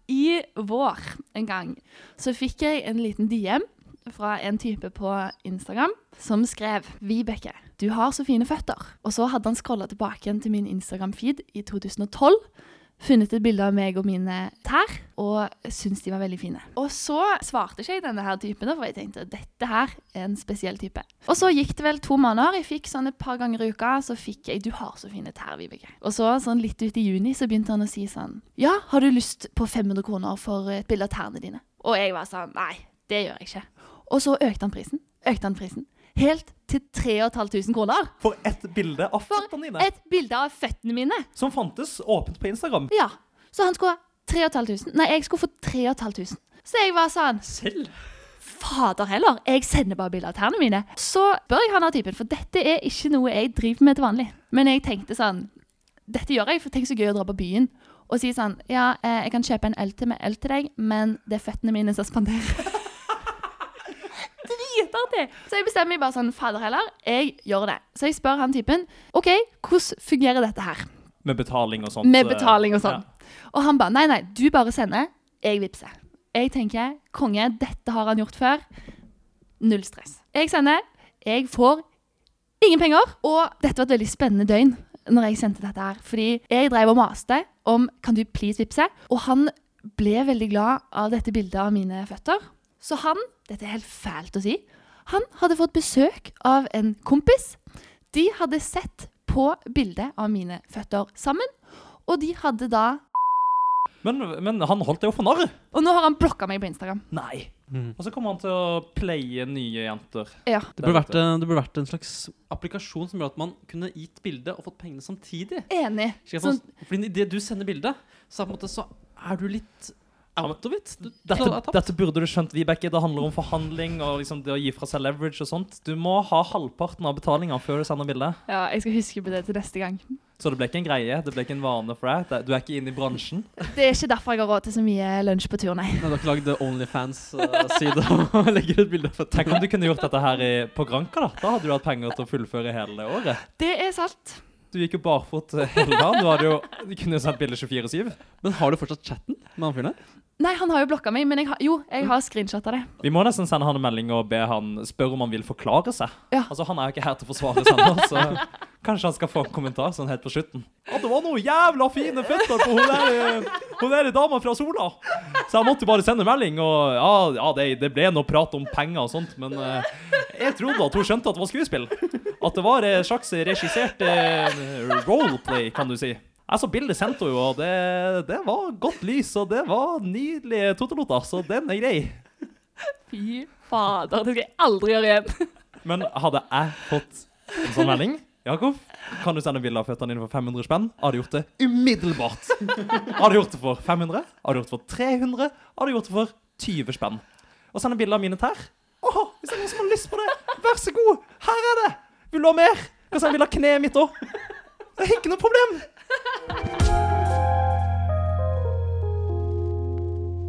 [SPEAKER 3] i vår en gang så fikk jeg en liten DM fra en type på Instagram som skrev Vibeke, du har så fine føtter. Og så hadde han scrolla tilbake igjen til min Instagram-feed i 2012. Funnet et bilde av meg og mine tær, og syntes de var veldig fine. Og så svarte ikke jeg denne her typen, for jeg tenkte dette her er en spesiell type. Og så gikk det vel to måneder. Jeg fikk sånn et par ganger i uka, så fikk jeg 'Du har så fine tær, Vibeke'. Og så sånn litt ut i juni så begynte han å si sånn 'Ja, har du lyst på 500 kroner for et bilde av tærne dine?' Og jeg var sånn 'Nei, det gjør jeg ikke'. Og så økte han prisen. Økte han prisen. Helt til 3500 kroner.
[SPEAKER 1] For et bilde av føttene dine,
[SPEAKER 3] et bilde av føttene mine.
[SPEAKER 1] som fantes åpent på Instagram.
[SPEAKER 3] Ja. Så han skulle ha 3500. Nei, jeg skulle få 3500. Så jeg var sånn
[SPEAKER 2] Selv?
[SPEAKER 3] Fader heller, jeg sender bare bilder av tærne mine. Så bør jeg ha den typen, for dette er ikke noe jeg driver med til vanlig. Men jeg tenkte sånn Dette gjør jeg, for tenk så gøy å dra på byen og si sånn Ja, eh, jeg kan kjøpe en øl til med øl til deg, men det er føttene mine som spanderer. Dritartig! Så jeg bestemmer meg bare sånn Fader heller, jeg gjør det. Så jeg spør han typen OK, hvordan fungerer dette her?
[SPEAKER 1] Med betaling og sånt.
[SPEAKER 3] Med
[SPEAKER 1] eh,
[SPEAKER 3] betaling og sånn.
[SPEAKER 1] ja.
[SPEAKER 3] Og han bare Nei, nei, du bare sender. Jeg vippser. Jeg tenker konge, dette har han gjort før. Null stress. Jeg sender. Jeg får ingen penger. Og dette var et veldig spennende døgn når jeg sendte dette her. Fordi jeg drev og maste om kan du please vippse. Og han ble veldig glad av dette bildet av mine føtter. Så han, dette er helt fælt å si, han hadde fått besøk av en kompis. De hadde sett på bildet av mine føtter sammen. Og de hadde da
[SPEAKER 1] Men, men han holdt deg jo for narr.
[SPEAKER 3] Og nå har han blokka meg på Instagram.
[SPEAKER 1] Nei. Og så kommer han til å playe nye jenter.
[SPEAKER 3] Ja.
[SPEAKER 2] Det burde, vært, det burde vært en slags applikasjon som gjør at man kunne gitt bilde og fått pengene samtidig.
[SPEAKER 3] Enig.
[SPEAKER 2] Slik at
[SPEAKER 3] Sånn,
[SPEAKER 2] man, fordi Idet du sender bilde, så, er på en måte, så er du litt out of it.
[SPEAKER 1] Dette, dette burde du skjønt, Vibeke. Det handler om forhandling og liksom det å gi fra seg leverage og sånt. Du må ha halvparten av betalinga før du sender bilde.
[SPEAKER 3] ja, jeg skal huske på det til neste gang.
[SPEAKER 1] Så det ble ikke en greie. Det ble ikke en vane for deg. Du er ikke inne i bransjen.
[SPEAKER 3] Det er ikke derfor jeg har råd til så mye lunsj på tur, nei.
[SPEAKER 2] Nei, du har ikke lagd Onlyfans-side og legger ut bilde for.
[SPEAKER 1] Tenk om du kunne gjort dette her i, på Granka, da. Da hadde du hatt penger til å fullføre hele året.
[SPEAKER 3] Det er sant.
[SPEAKER 1] Du gikk jo barfot hele dagen. Du, hadde jo, du kunne jo sendt bilde 24-7.
[SPEAKER 2] Men har du fortsatt chatten med han fyren?
[SPEAKER 3] Nei, han har jo blokka meg, men jeg har, jo, jeg har screenshotta det.
[SPEAKER 1] Vi må nesten sende han en melding og be han spørre om han vil forklare seg.
[SPEAKER 3] Ja.
[SPEAKER 1] Altså, Han er jo ikke her til å forsvare seg nå, så kanskje han skal få en kommentar sånn helt på slutten. At det var noen jævla fine føtter på hun der, eh, hun der dama fra Sola. Så jeg måtte bare sende melding, og ja, ja det, det ble noe prat om penger og sånt, men eh, jeg trodde at hun skjønte at det var skuespill. At det var en slags regissert eh, roleplay, kan du si. Jeg så bildet sendte hun jo, og det, det var godt lys, og det var nydelige toteloter, så den er grei.
[SPEAKER 3] Fy fader, det skal jeg aldri gjøre igjen.
[SPEAKER 1] Men hadde jeg fått en sånn melding, Jakob, kan du sende bilde av føttene dine for 500 spenn? Hadde gjort det umiddelbart. Hadde gjort det for 500, hadde gjort det for 300, hadde gjort det for 20 spenn. Og sende bilde av mine tær. Åh, hvis det er noen som har lyst på det, vær så god. Her er det. Vil du ha mer? Kan sende bilde av kneet mitt òg. Det er ikke noe problem.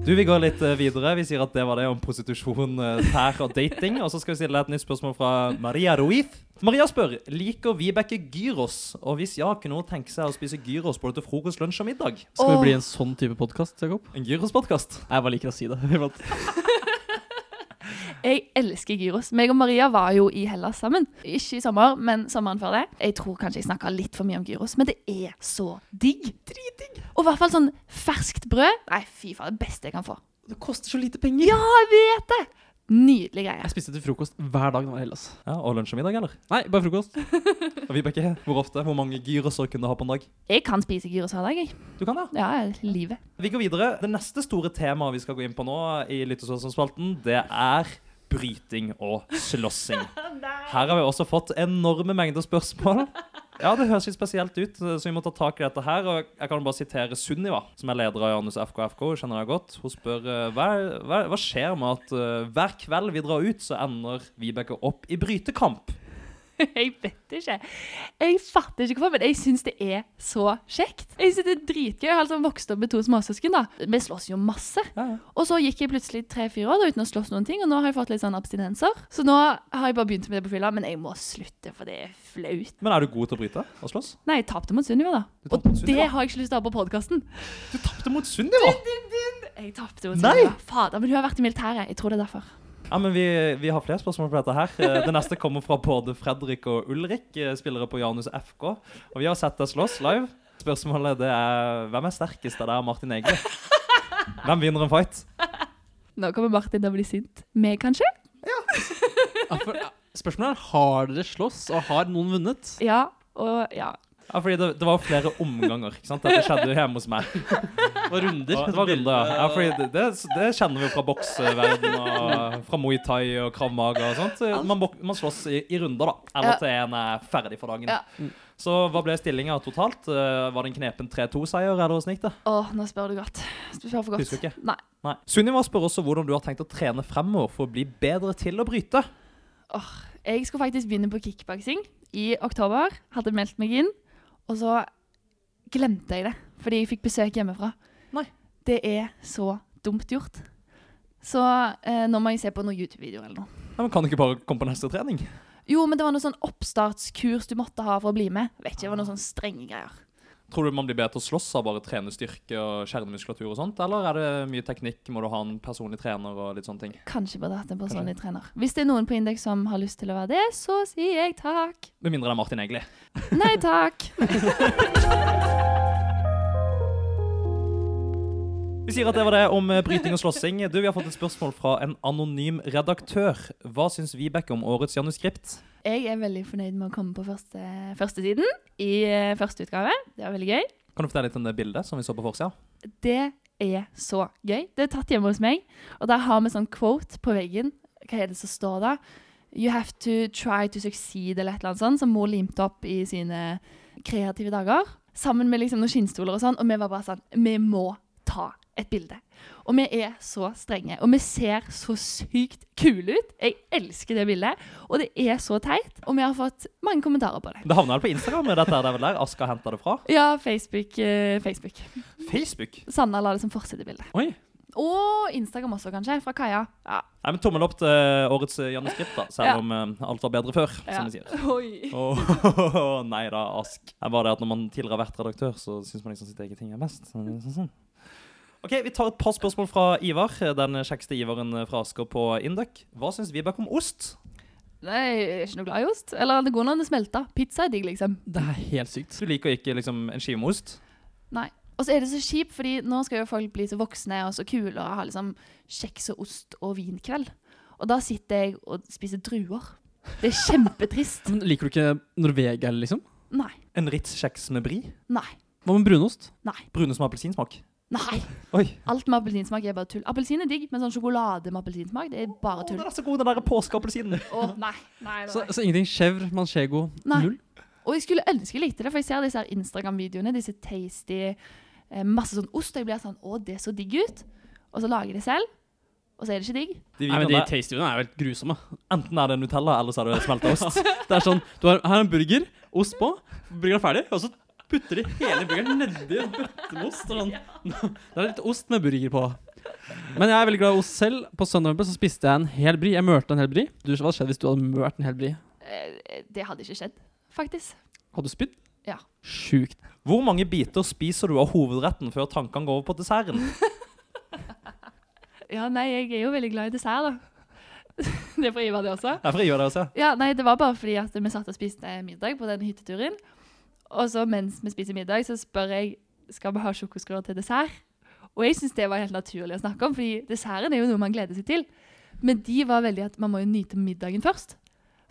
[SPEAKER 1] Du, Vi går litt eh, videre. Vi sier at det var det om prostitusjon, eh, tær og dating. Og så skal vi stille et nytt spørsmål fra Maria Ruiz. Maria spør liker Vibeke gyros. Og hvis ja, kunne hun tenke seg å spise gyros både til frokost, lunsj og middag?
[SPEAKER 2] Skal vi bli en sånn type podkast, Jakob?
[SPEAKER 1] En gyrospodkast.
[SPEAKER 2] Jeg bare liker å si det.
[SPEAKER 3] Jeg elsker gyros. Meg og Maria var jo i Hellas sammen. Ikke i sommer, men sommeren før det. Jeg tror kanskje jeg snakka litt for mye om gyros, men det er så digg. Dritdigg. Og i hvert fall sånn ferskt brød. Nei, fy faen, det beste jeg kan få.
[SPEAKER 2] Det koster så lite penger.
[SPEAKER 3] Ja, jeg vet det! Nydelig greie.
[SPEAKER 2] Jeg spiste til frokost hver dag når jeg var i Hellas.
[SPEAKER 1] Ja, Og lunsj og middag, eller?
[SPEAKER 2] Nei, bare frokost.
[SPEAKER 1] Og Vibeke, hvor ofte? Hvor mange gyroser kunne du ha på en dag?
[SPEAKER 3] Jeg kan spise gyros hver dag, jeg.
[SPEAKER 1] Du kan, ja.
[SPEAKER 3] Ja, livet.
[SPEAKER 1] Vi går videre. Det neste store temaet vi skal gå inn på nå i Lyttespørsmålsspalten, det er bryting og slåssing. Her har vi også fått enorme mengder spørsmål. Ja, det høres litt spesielt ut, så vi må ta tak i dette her. Og jeg kan bare sitere Sunniva, som er leder av Janus FKFK. Hun kjenner deg godt. Hun spør eh, hva, hva, hva skjer med at uh, hver kveld vi drar ut, så ender Vibeke opp i brytekamp.
[SPEAKER 3] Jeg vet ikke. Jeg fatter ikke hvorfor, men jeg syns det er så kjekt. Jeg synes det er dritgøy. Jeg har liksom vokst opp med to småsøsken. da. Vi slåss jo masse.
[SPEAKER 1] Ja, ja.
[SPEAKER 3] Og så gikk jeg plutselig tre-fire år da, uten å slåss noen ting, og nå har jeg fått litt sånn abstinenser. Så nå har jeg bare begynt med det på fylla, men jeg må slutte, for det er flaut.
[SPEAKER 1] Men er du god til å bryte og slåss?
[SPEAKER 3] Nei, jeg tapte mot Sunniva, da. Og det har jeg ikke lyst til å ha på podkasten.
[SPEAKER 1] Du tapte mot Sunniva!
[SPEAKER 3] Jeg tapte mot! Sunniva. Fader, men hun har vært i militæret. Jeg tror det er derfor.
[SPEAKER 1] Ja, men vi, vi har flere spørsmål på dette her. Eh, Det neste kommer fra både Fredrik og Ulrik, eh, spillere på Janus FK. Og vi har sett deg slåss live. Spørsmålet det er hvem er sterkest av deg og Martin Egeli? Hvem vinner en fight?
[SPEAKER 3] Nå kommer Martin til å bli sint. Meg, kanskje?
[SPEAKER 2] Ja, for, ja, spørsmålet er har dere slåss, og har noen vunnet?
[SPEAKER 3] Ja. Og ja.
[SPEAKER 1] Ja, fordi det, det var flere omganger. ikke sant? Dette skjedde jo hjemme hos meg.
[SPEAKER 2] Det var runder.
[SPEAKER 1] Det var runder, ja. ja fordi det, det, det kjenner vi jo fra bokseverden og fra Muay Thai og Krav Maga og sånt. Man, bok- man slåss i, i runder, da. Eller
[SPEAKER 3] Ja.
[SPEAKER 1] til en er ferdig for dagen.
[SPEAKER 3] Ja.
[SPEAKER 1] Så hva ble stillinga totalt? Eh, Var det en knepen 3-2-seier, eller gikk det?
[SPEAKER 3] Åh, nå spør du godt. Spør for godt.
[SPEAKER 1] Husker du ikke?
[SPEAKER 3] Nei.
[SPEAKER 1] Nei. Sunniva spør også hvordan du har tenkt å trene fremover for å bli bedre til å bryte.
[SPEAKER 3] Jeg skulle faktisk begynne på kickboksing i oktober. Hadde meldt meg inn. Og så glemte jeg det, fordi jeg fikk besøk hjemmefra.
[SPEAKER 1] Nei.
[SPEAKER 3] Det er så dumt gjort. Så eh, nå må jeg se på noen YouTube-videoer eller noe.
[SPEAKER 1] Ja, men Kan du ikke bare komme på neste trening?
[SPEAKER 3] Jo, men det var noe sånn oppstartskurs du måtte ha for å bli med. Vet ikke, det var noen sånne strenge greier.
[SPEAKER 1] Tror du man blir bedre til å slåss av bare trene styrke og kjernemuskulatur og sånt? Eller er det mye teknikk? Må du ha en personlig trener og litt sånne ting?
[SPEAKER 3] Kanskje burde hatt en personlig trener. Hvis det er noen på Indeks som har lyst til å være det, så sier jeg takk.
[SPEAKER 1] Med mindre det er Martin Egli.
[SPEAKER 3] Nei takk.
[SPEAKER 1] Vi sier at det var det om eh, bryting og slåssing. Du, Vi har fått et spørsmål fra en anonym redaktør. Hva syns Vibeke om årets januskript?
[SPEAKER 3] Jeg er veldig fornøyd med å komme på første, førstesiden i eh, første utgave. Det var veldig gøy.
[SPEAKER 1] Kan du fortelle litt om det bildet som vi så på forsida?
[SPEAKER 3] Det er så gøy. Det er tatt hjemme hos meg, og der har vi sånn quote på veggen. Hva er det som står da? You have to try to succeed, eller et eller annet sånt, som mor limte opp i sine kreative dager. Sammen med liksom noen skinnstoler og sånn, og vi var bare sånn Vi må ta et bilde. Og vi er så strenge, og vi ser så sykt kule ut. Jeg elsker det bildet, og det er så teit. Og vi har fått mange kommentarer på det.
[SPEAKER 1] Det havna på Instagram? dette her, det er vel der Aska henta det fra?
[SPEAKER 3] Ja, Facebook. eh, Facebook.
[SPEAKER 1] Facebook?
[SPEAKER 3] Sanna la det som forsidebilde. Og Instagram også, kanskje, fra Kaja. Ja.
[SPEAKER 1] Nei, men Tommel opp til eh, årets Janne Skript, da. Selv
[SPEAKER 3] Ja.
[SPEAKER 1] om eh, alt var bedre før,
[SPEAKER 3] Ja.
[SPEAKER 1] som de sier.
[SPEAKER 3] Oi.
[SPEAKER 1] Oh, nei da, Ask. Det er bare det at når man tidligere har vært redaktør, så syns man liksom sitt eget ting er best. Sånn, sånn, sånn. Ok, Vi tar et par spørsmål fra Ivar, den kjekkeste Ivaren fra Asker på Induc. Hva syns Vibeke om ost?
[SPEAKER 3] Nei, jeg er ikke noe glad i ost. Eller det går når det smelter. Pizza er digg, liksom.
[SPEAKER 2] Det er helt sykt.
[SPEAKER 1] Du liker ikke liksom en skive med ost?
[SPEAKER 3] Nei. Og så er det så kjipt, fordi nå skal jo folk bli så voksne og så kule og ha liksom kjeks og ost og vinkveld. Og da sitter jeg og spiser druer. Det er kjempetrist.
[SPEAKER 2] Men liker du ikke Norvegia, liksom?
[SPEAKER 3] Nei.
[SPEAKER 1] En Ritz-kjeks med brie?
[SPEAKER 3] Nei.
[SPEAKER 2] Hva med brunost?
[SPEAKER 3] Nei.
[SPEAKER 1] Brunost med appelsinsmak?
[SPEAKER 3] Nei.
[SPEAKER 1] Oi.
[SPEAKER 3] Alt med appelsinsmak er bare tull. Appelsin er digg, men sånn sjokolade med appelsinsmak, det er bare
[SPEAKER 1] Å,
[SPEAKER 3] tull.
[SPEAKER 1] den er så god, den der påskeappelsinen.
[SPEAKER 3] Å, nei. Nei,
[SPEAKER 2] Så, så ingenting chèvre, manchego,
[SPEAKER 3] Nei.
[SPEAKER 2] null?
[SPEAKER 3] Og jeg skulle ønske jeg likte det, for jeg ser disse her Instagram-videoene, disse tasty, eh, masse sånn ost, og jeg blir sånn, å, det så digg ut. Og så lager jeg det selv, og så er det ikke digg.
[SPEAKER 1] De
[SPEAKER 2] Nei, men De
[SPEAKER 1] videoene,
[SPEAKER 2] tastyene er jo helt grusomme.
[SPEAKER 1] enten er det Nutella, eller så er det smelta ost.
[SPEAKER 2] Det er sånn, Du har her er en burger, ost på, burgeren er ferdig, og så putter de hele burgeren nedi en bøtte med ost. og Sånn. Det er litt ost med burger på. Men jeg er veldig glad i ost selv. På søndag så spiste jeg en hel bri. Jeg mørte en hel bri. Du, hva skjedde hvis du hadde mørt en hel brie?
[SPEAKER 3] Eh, det hadde ikke skjedd, faktisk.
[SPEAKER 2] Hadde du spydd?
[SPEAKER 3] Ja.
[SPEAKER 2] Sjukt.
[SPEAKER 1] Hvor mange biter spiser du av hovedretten før tankene går over på desserten?
[SPEAKER 3] Ja, nei, jeg er jo veldig glad i dessert, da. det er fra Ivar, det også.
[SPEAKER 1] Det er fra Ivar, det også.
[SPEAKER 3] Ja, nei, det var bare fordi at vi satt og spiste middag på den hytteturen. Og så mens vi spiser middag, så spør jeg skal vi ha sjokoskruer til dessert. Og jeg syns det var helt naturlig å snakke om, fordi desserten er jo noe man gleder seg til. Men de var veldig at man må jo nyte middagen først.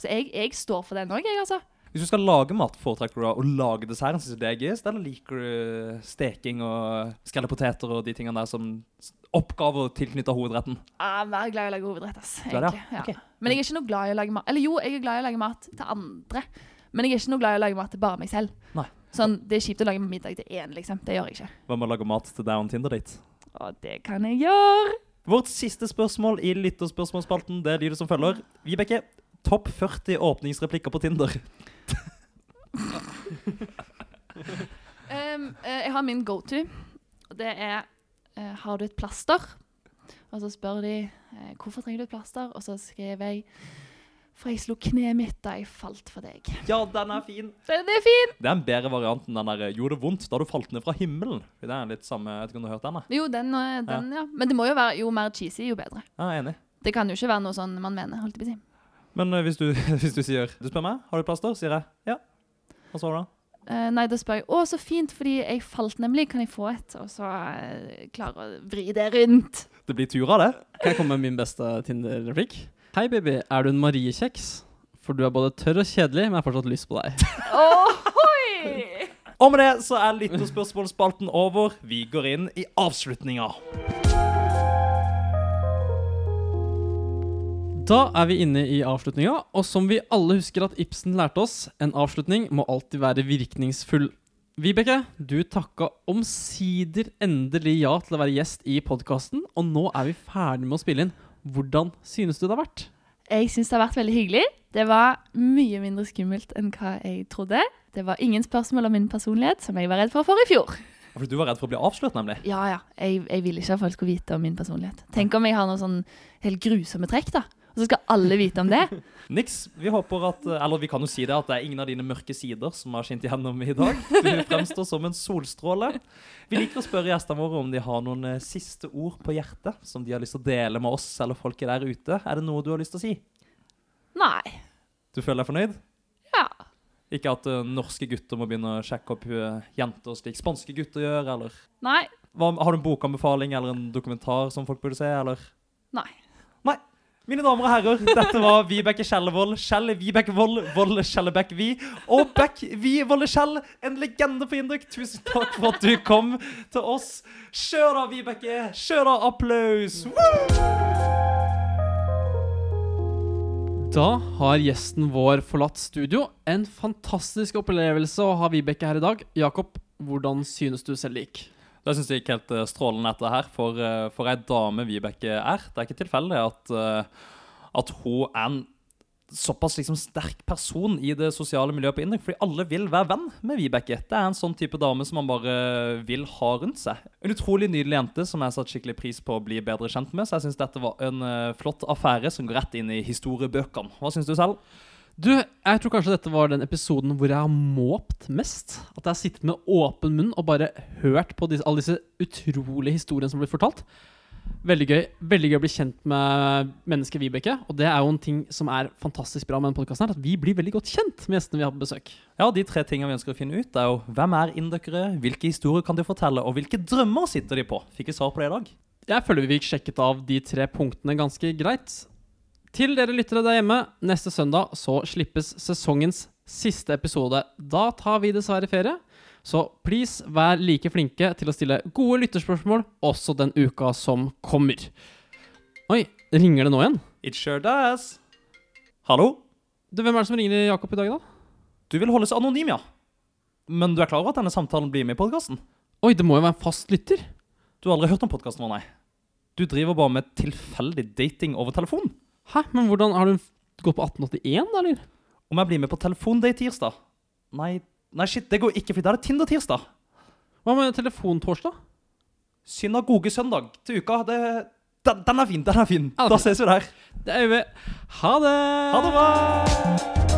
[SPEAKER 3] Så jeg, jeg står for den òg, jeg, altså.
[SPEAKER 1] Hvis du skal lage mat, foretrekker du da å lage desserten? Synes du det er gøyest, eller liker du steking og skrelle poteter og de tingene der som oppgaver tilknyttet hovedretten?
[SPEAKER 3] Jeg er mer glad i å lage hovedrett, ass, egentlig.
[SPEAKER 1] ja? Okay.
[SPEAKER 3] Men jeg er ikke noe glad i å lage mat Eller jo, jeg er glad i å lage mat til andre. Men jeg er ikke noe glad i å lage mat til bare meg selv.
[SPEAKER 1] Nei.
[SPEAKER 3] Sånn, Det er kjipt å lage middag til én, liksom. Det gjør jeg ikke.
[SPEAKER 1] Hva med å lage mat til deg og en Tinder-date?
[SPEAKER 3] Og det kan jeg gjøre.
[SPEAKER 1] Vårt siste spørsmål i lytterspørsmålsspalten det lyder som følger. Vibeke, topp 40 åpningsreplikker på Tinder.
[SPEAKER 3] Um, eh, jeg har min go-to, og det er eh, Har du et plaster? Og så spør de eh, hvorfor trenger du et plaster, og så skriver jeg For jeg slo kneet mitt da jeg falt for deg.
[SPEAKER 1] Ja, den er fin.
[SPEAKER 3] Den er fin!
[SPEAKER 1] Det er en bedre variant enn den der 'gjorde det vondt da du falt ned fra himmelen'. Det er litt samme, jeg vet ikke om du har hørt den? da?
[SPEAKER 3] Jo, den, eh, den ja. Men det må jo være jo mer cheesy, jo bedre.
[SPEAKER 1] Ja, enig.
[SPEAKER 3] Det kan jo ikke være noe sånn man mener, holdt jeg på å si.
[SPEAKER 1] Men eh, hvis, du, hvis du sier Du spør meg, har du plaster? Sier jeg ja. Hva svarer du da?
[SPEAKER 3] Uh, nei, da spør jeg 'Å, så fint, fordi jeg falt nemlig. Kan jeg få et?' Og så uh, klarer å vri det rundt.
[SPEAKER 1] Det blir tur av det.
[SPEAKER 2] Kan jeg komme med min beste Tinder-replikk? Hei, baby. Er du en Marie-kjeks? For du er både tørr og kjedelig, men jeg har fortsatt lyst på deg.
[SPEAKER 3] Ohoi!
[SPEAKER 1] Og med det så er lytterspørsmålsspalten over. Vi går inn i avslutninga.
[SPEAKER 2] Da er vi inne i avslutninga, og som vi alle husker at Ibsen lærte oss, en avslutning må alltid være virkningsfull. Vibeke, du takka omsider endelig ja til å være gjest i podkasten, og nå er vi ferdig med å spille inn. Hvordan synes du det har vært?
[SPEAKER 3] Jeg synes det har vært veldig hyggelig. Det var mye mindre skummelt enn hva jeg trodde. Det var ingen spørsmål om min personlighet, som jeg var redd for for i fjor.
[SPEAKER 1] Fordi du var redd for å bli avslørt, nemlig.
[SPEAKER 3] Ja, ja. Jeg, jeg ville ikke at folk skulle vite om min personlighet. Tenk om jeg har noen sånn helt grusomme trekk, da. Og så skal alle vite om det.
[SPEAKER 1] Niks. Vi håper at Eller vi kan jo si det at det er ingen av dine mørke sider som har skint igjennom i dag. Du fremstår som en solstråle. Vi liker å spørre gjestene våre om de har noen eh, siste ord på hjertet som de har lyst til å dele med oss eller folket der ute. Er det noe du har lyst til å si?
[SPEAKER 3] Nei.
[SPEAKER 1] Du føler deg fornøyd?
[SPEAKER 3] Ja.
[SPEAKER 1] Ikke at eh, norske gutter må begynne å sjekke opp eh, jenter slik spanske gutter gjør, eller
[SPEAKER 3] Nei.
[SPEAKER 1] Hva, Har du en bokanbefaling eller en dokumentar som folk burde se, eller? Nei. Mine damer og herrer, dette var Vibeke Kjellevold. Kjell Vibeke Vold, Vold Kjellebekk Vi. Og Bekk Vi Volle Kjell, en legende på Induk. Tusen takk for at du kom til oss. Kjør da, Vibeke. Kjør da, applaus.
[SPEAKER 2] Da har gjesten vår forlatt studio. En fantastisk opplevelse å ha Vibeke her i dag. Jakob, hvordan synes du selv det gikk?
[SPEAKER 1] Det syns jeg gikk helt eh, strålende etter her, for, uh, for ei dame Vibeke er. Det er ikke tilfeldig at, eh, at hun er en såpass liksom sterk person i det sosiale miljøet på Induk, fordi alle vil være venn med Vibeke. Det er en sånn type dame som man bare vil ha rundt seg. En utrolig nydelig jente som jeg satte skikkelig pris på å bli bedre kjent med, så jeg syns dette var en eh, flott affære som går rett inn i historiebøkene. Hva syns du selv?
[SPEAKER 2] Du, jeg tror kanskje dette var den episoden hvor jeg har måpt mest. At jeg har sittet med åpen munn og bare hørt på disse, alle disse utrolige historiene som blir fortalt. Veldig gøy Veldig gøy å bli kjent med mennesket Vibeke. Og det er jo en ting som er fantastisk bra med denne podkasten, at vi blir veldig godt kjent med gjestene vi har på besøk.
[SPEAKER 1] Ja, De tre tingene vi ønsker å finne ut, er jo hvem er indøkere, hvilke historier kan de fortelle, og hvilke drømmer sitter de på? Fikk vi svar på det i dag?
[SPEAKER 2] Jeg føler vi fikk sjekket av de tre punktene ganske greit. Til dere lyttere der hjemme, neste søndag så slippes sesongens siste episode. Da tar vi dessverre ferie, så please vær like flinke til å stille gode lytterspørsmål også den uka som kommer. Oi, ringer det nå igjen?
[SPEAKER 1] It sure does. Hallo?
[SPEAKER 2] Du, Hvem er det som ringer Jakob i dag, da?
[SPEAKER 1] Du vil holdes anonym, ja. Men du er klar over at denne samtalen blir med i podkasten?
[SPEAKER 2] Oi, det må jo være en fast lytter.
[SPEAKER 1] Du har aldri hørt om podkasten vår, nei? Du driver bare med tilfeldig dating over telefon?
[SPEAKER 2] Hæ, men hvordan har du gått på 1881, da, eller?
[SPEAKER 1] Om jeg blir med på telefondate tirsdag? Nei, nei shit, det går ikke, for da er det Tinder-tirsdag.
[SPEAKER 2] Hva med telefontorsdag?
[SPEAKER 1] Synagogesøndag til uka. Det, den, den er fin, den er fin.
[SPEAKER 2] Ja,
[SPEAKER 1] Da ses vi der.
[SPEAKER 2] Det er jo Ha det!
[SPEAKER 1] Ha det bra!